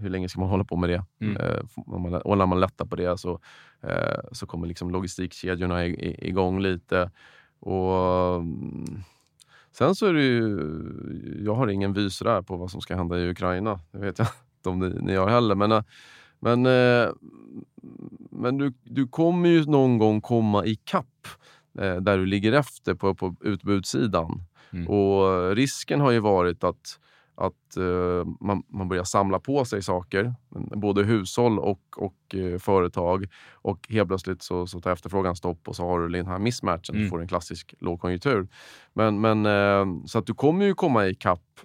[SPEAKER 3] hur länge ska man hålla på med det?
[SPEAKER 4] Mm.
[SPEAKER 3] Eh, om man, och när man lättar på det så, eh, så kommer liksom logistikkedjorna igång lite. Och, mm, sen så är det ju, jag har ingen vy där på vad som ska hända i Ukraina. Det vet jag inte om ni, ni har heller. Men, eh, men, eh, men du, du kommer ju någon gång komma i kapp eh, där du ligger efter på, på utbudssidan.
[SPEAKER 4] Mm.
[SPEAKER 3] Och risken har ju varit att att eh, man, man börjar samla på sig saker, både hushåll och, och eh, företag. Och helt plötsligt så, så tar efterfrågan stopp och så har du den här mismatchen. Du
[SPEAKER 4] Mm.
[SPEAKER 3] får en klassisk lågkonjunktur. Men, men, eh, så att du kommer ju komma i kapp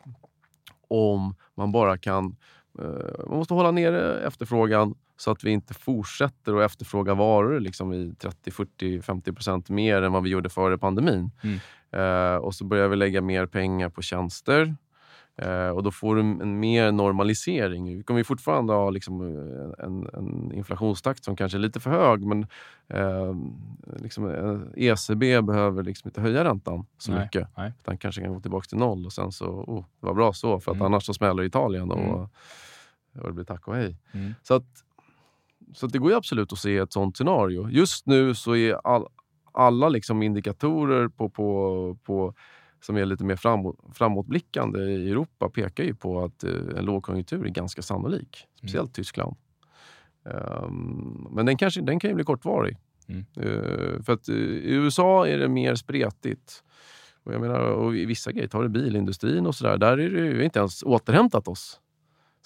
[SPEAKER 3] om man bara kan... Eh, man måste hålla nere efterfrågan så att vi inte fortsätter att efterfråga varor liksom i 30, 40, 50 procent mer än vad vi gjorde före pandemin.
[SPEAKER 4] Mm.
[SPEAKER 3] Eh, och så börjar vi lägga mer pengar på tjänster. Eh, och då får du en, mer normalisering. Vi kommer fortfarande ha liksom eh, en, en inflationstakt som kanske är lite för hög men eh, liksom, eh, ECB behöver liksom inte höja räntan så
[SPEAKER 4] Nej,
[SPEAKER 3] mycket.
[SPEAKER 4] nej.
[SPEAKER 3] Utan kanske kan gå tillbaka till noll och sen så, oh, det var bra så för att
[SPEAKER 4] Mm.
[SPEAKER 3] annars så smäller Italien och,
[SPEAKER 4] Mm.
[SPEAKER 3] och det blir tack och hej.
[SPEAKER 4] Mm.
[SPEAKER 3] Så, att, så att det går ju absolut att se ett sånt scenario. Just nu så är all, alla liksom indikatorer på, på, på, som är lite mer framåt, framåtblickande i Europa pekar ju på att eh, en lågkonjunktur är ganska sannolik. Speciellt Tyskland. Ehm, men den, kanske, den kan ju bli kortvarig.
[SPEAKER 4] Mm.
[SPEAKER 3] Eh, för att eh, i USA är det mer spretigt. Och jag menar, och i vissa grejer, tar du bilindustrin och sådär, där är det ju inte ens återhämtat oss.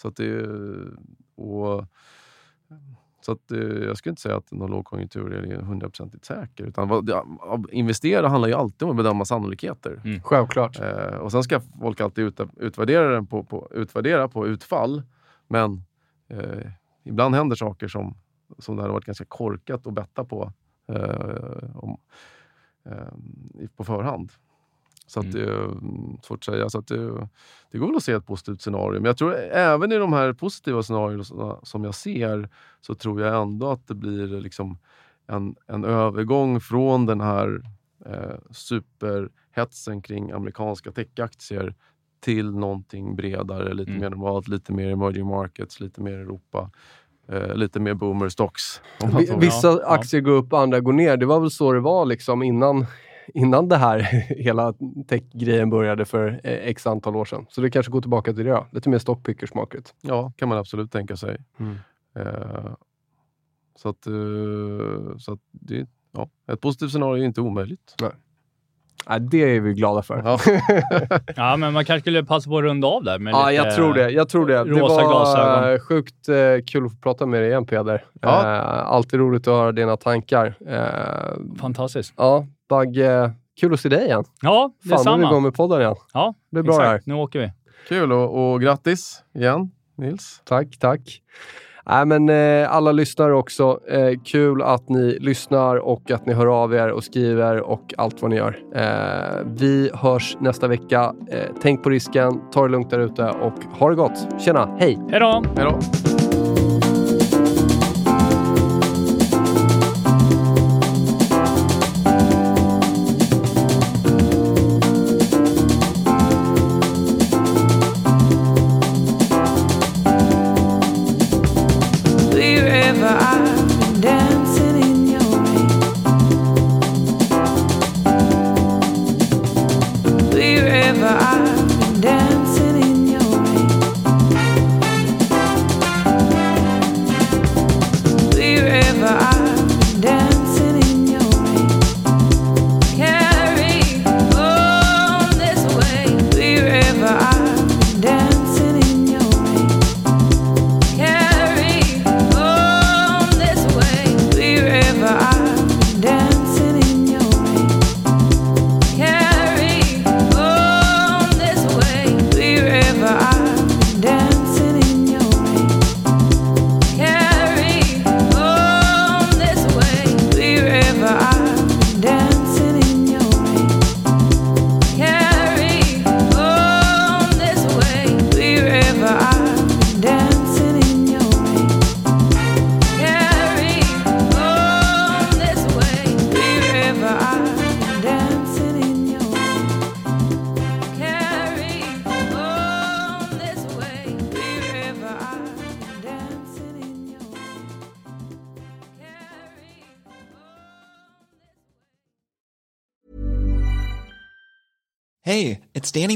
[SPEAKER 3] Så att det, och Så att, eh, jag skulle inte säga att någon lågkonjunktur är hundraprocentigt säker. Utan investera handlar ju alltid om att bedöma sannolikheter.
[SPEAKER 4] Mm.
[SPEAKER 2] Självklart.
[SPEAKER 3] Eh, och sen ska folk alltid ut, utvärdera, den på, på, utvärdera på utfall. Men eh, ibland händer saker som, som det hade varit ganska korkat att betta på eh, om, eh, på förhand. Så att det är svårt att säga. Så att det, det går väl att se ett positivt scenario. Men jag tror även i de här positiva scenarierna som jag ser så tror jag ändå att det blir liksom en, en övergång från den här eh, superhetsen kring amerikanska techaktier till någonting bredare, lite
[SPEAKER 4] Mm.
[SPEAKER 3] mer normalt, lite mer emerging markets, lite mer Europa. Eh, lite mer boomer stocks.
[SPEAKER 2] Vissa aktier går upp, andra går ner. Det var väl så det var liksom innan, innan det här hela tech-grejen började för eh, x antal år sedan. Så det kanske går tillbaka till det då. Lite mer stockpickers market.
[SPEAKER 3] Ja, kan man absolut tänka sig.
[SPEAKER 2] Mm.
[SPEAKER 3] Eh, så att, eh, så att det, ja, ett positivt scenario är inte omöjligt.
[SPEAKER 2] Nej, det är vi glada för.
[SPEAKER 3] Ja.
[SPEAKER 4] Ja, men man kanske skulle passa på att runda av där med
[SPEAKER 2] Ja,
[SPEAKER 4] lite...
[SPEAKER 2] jag tror det. Jag tror det. det var
[SPEAKER 4] glasögon.
[SPEAKER 2] eh, sjukt kul att få prata med dig igen Peder.
[SPEAKER 3] Ja.
[SPEAKER 2] Alltid roligt att höra dina tankar.
[SPEAKER 4] Fantastiskt.
[SPEAKER 2] ja, Bagge, kul att se dig igen.
[SPEAKER 4] Ja,
[SPEAKER 2] Fan, nu är vi
[SPEAKER 4] detsamma.
[SPEAKER 2] igång med podden igen.
[SPEAKER 4] Ja,
[SPEAKER 2] Det blir bra det här.
[SPEAKER 4] exakt. Nu åker vi.
[SPEAKER 3] Kul och, och grattis igen Nils.
[SPEAKER 2] Tack, tack. Nej, men, eh, alla lyssnare också. Eh, kul att ni lyssnar och att ni hör av er och skriver och allt vad ni gör. Eh, vi hörs nästa vecka. Eh, tänk på risken, ta det lugnt där ute och ha det gott. Tjena, hej!
[SPEAKER 4] Hej då!
[SPEAKER 3] Hej då!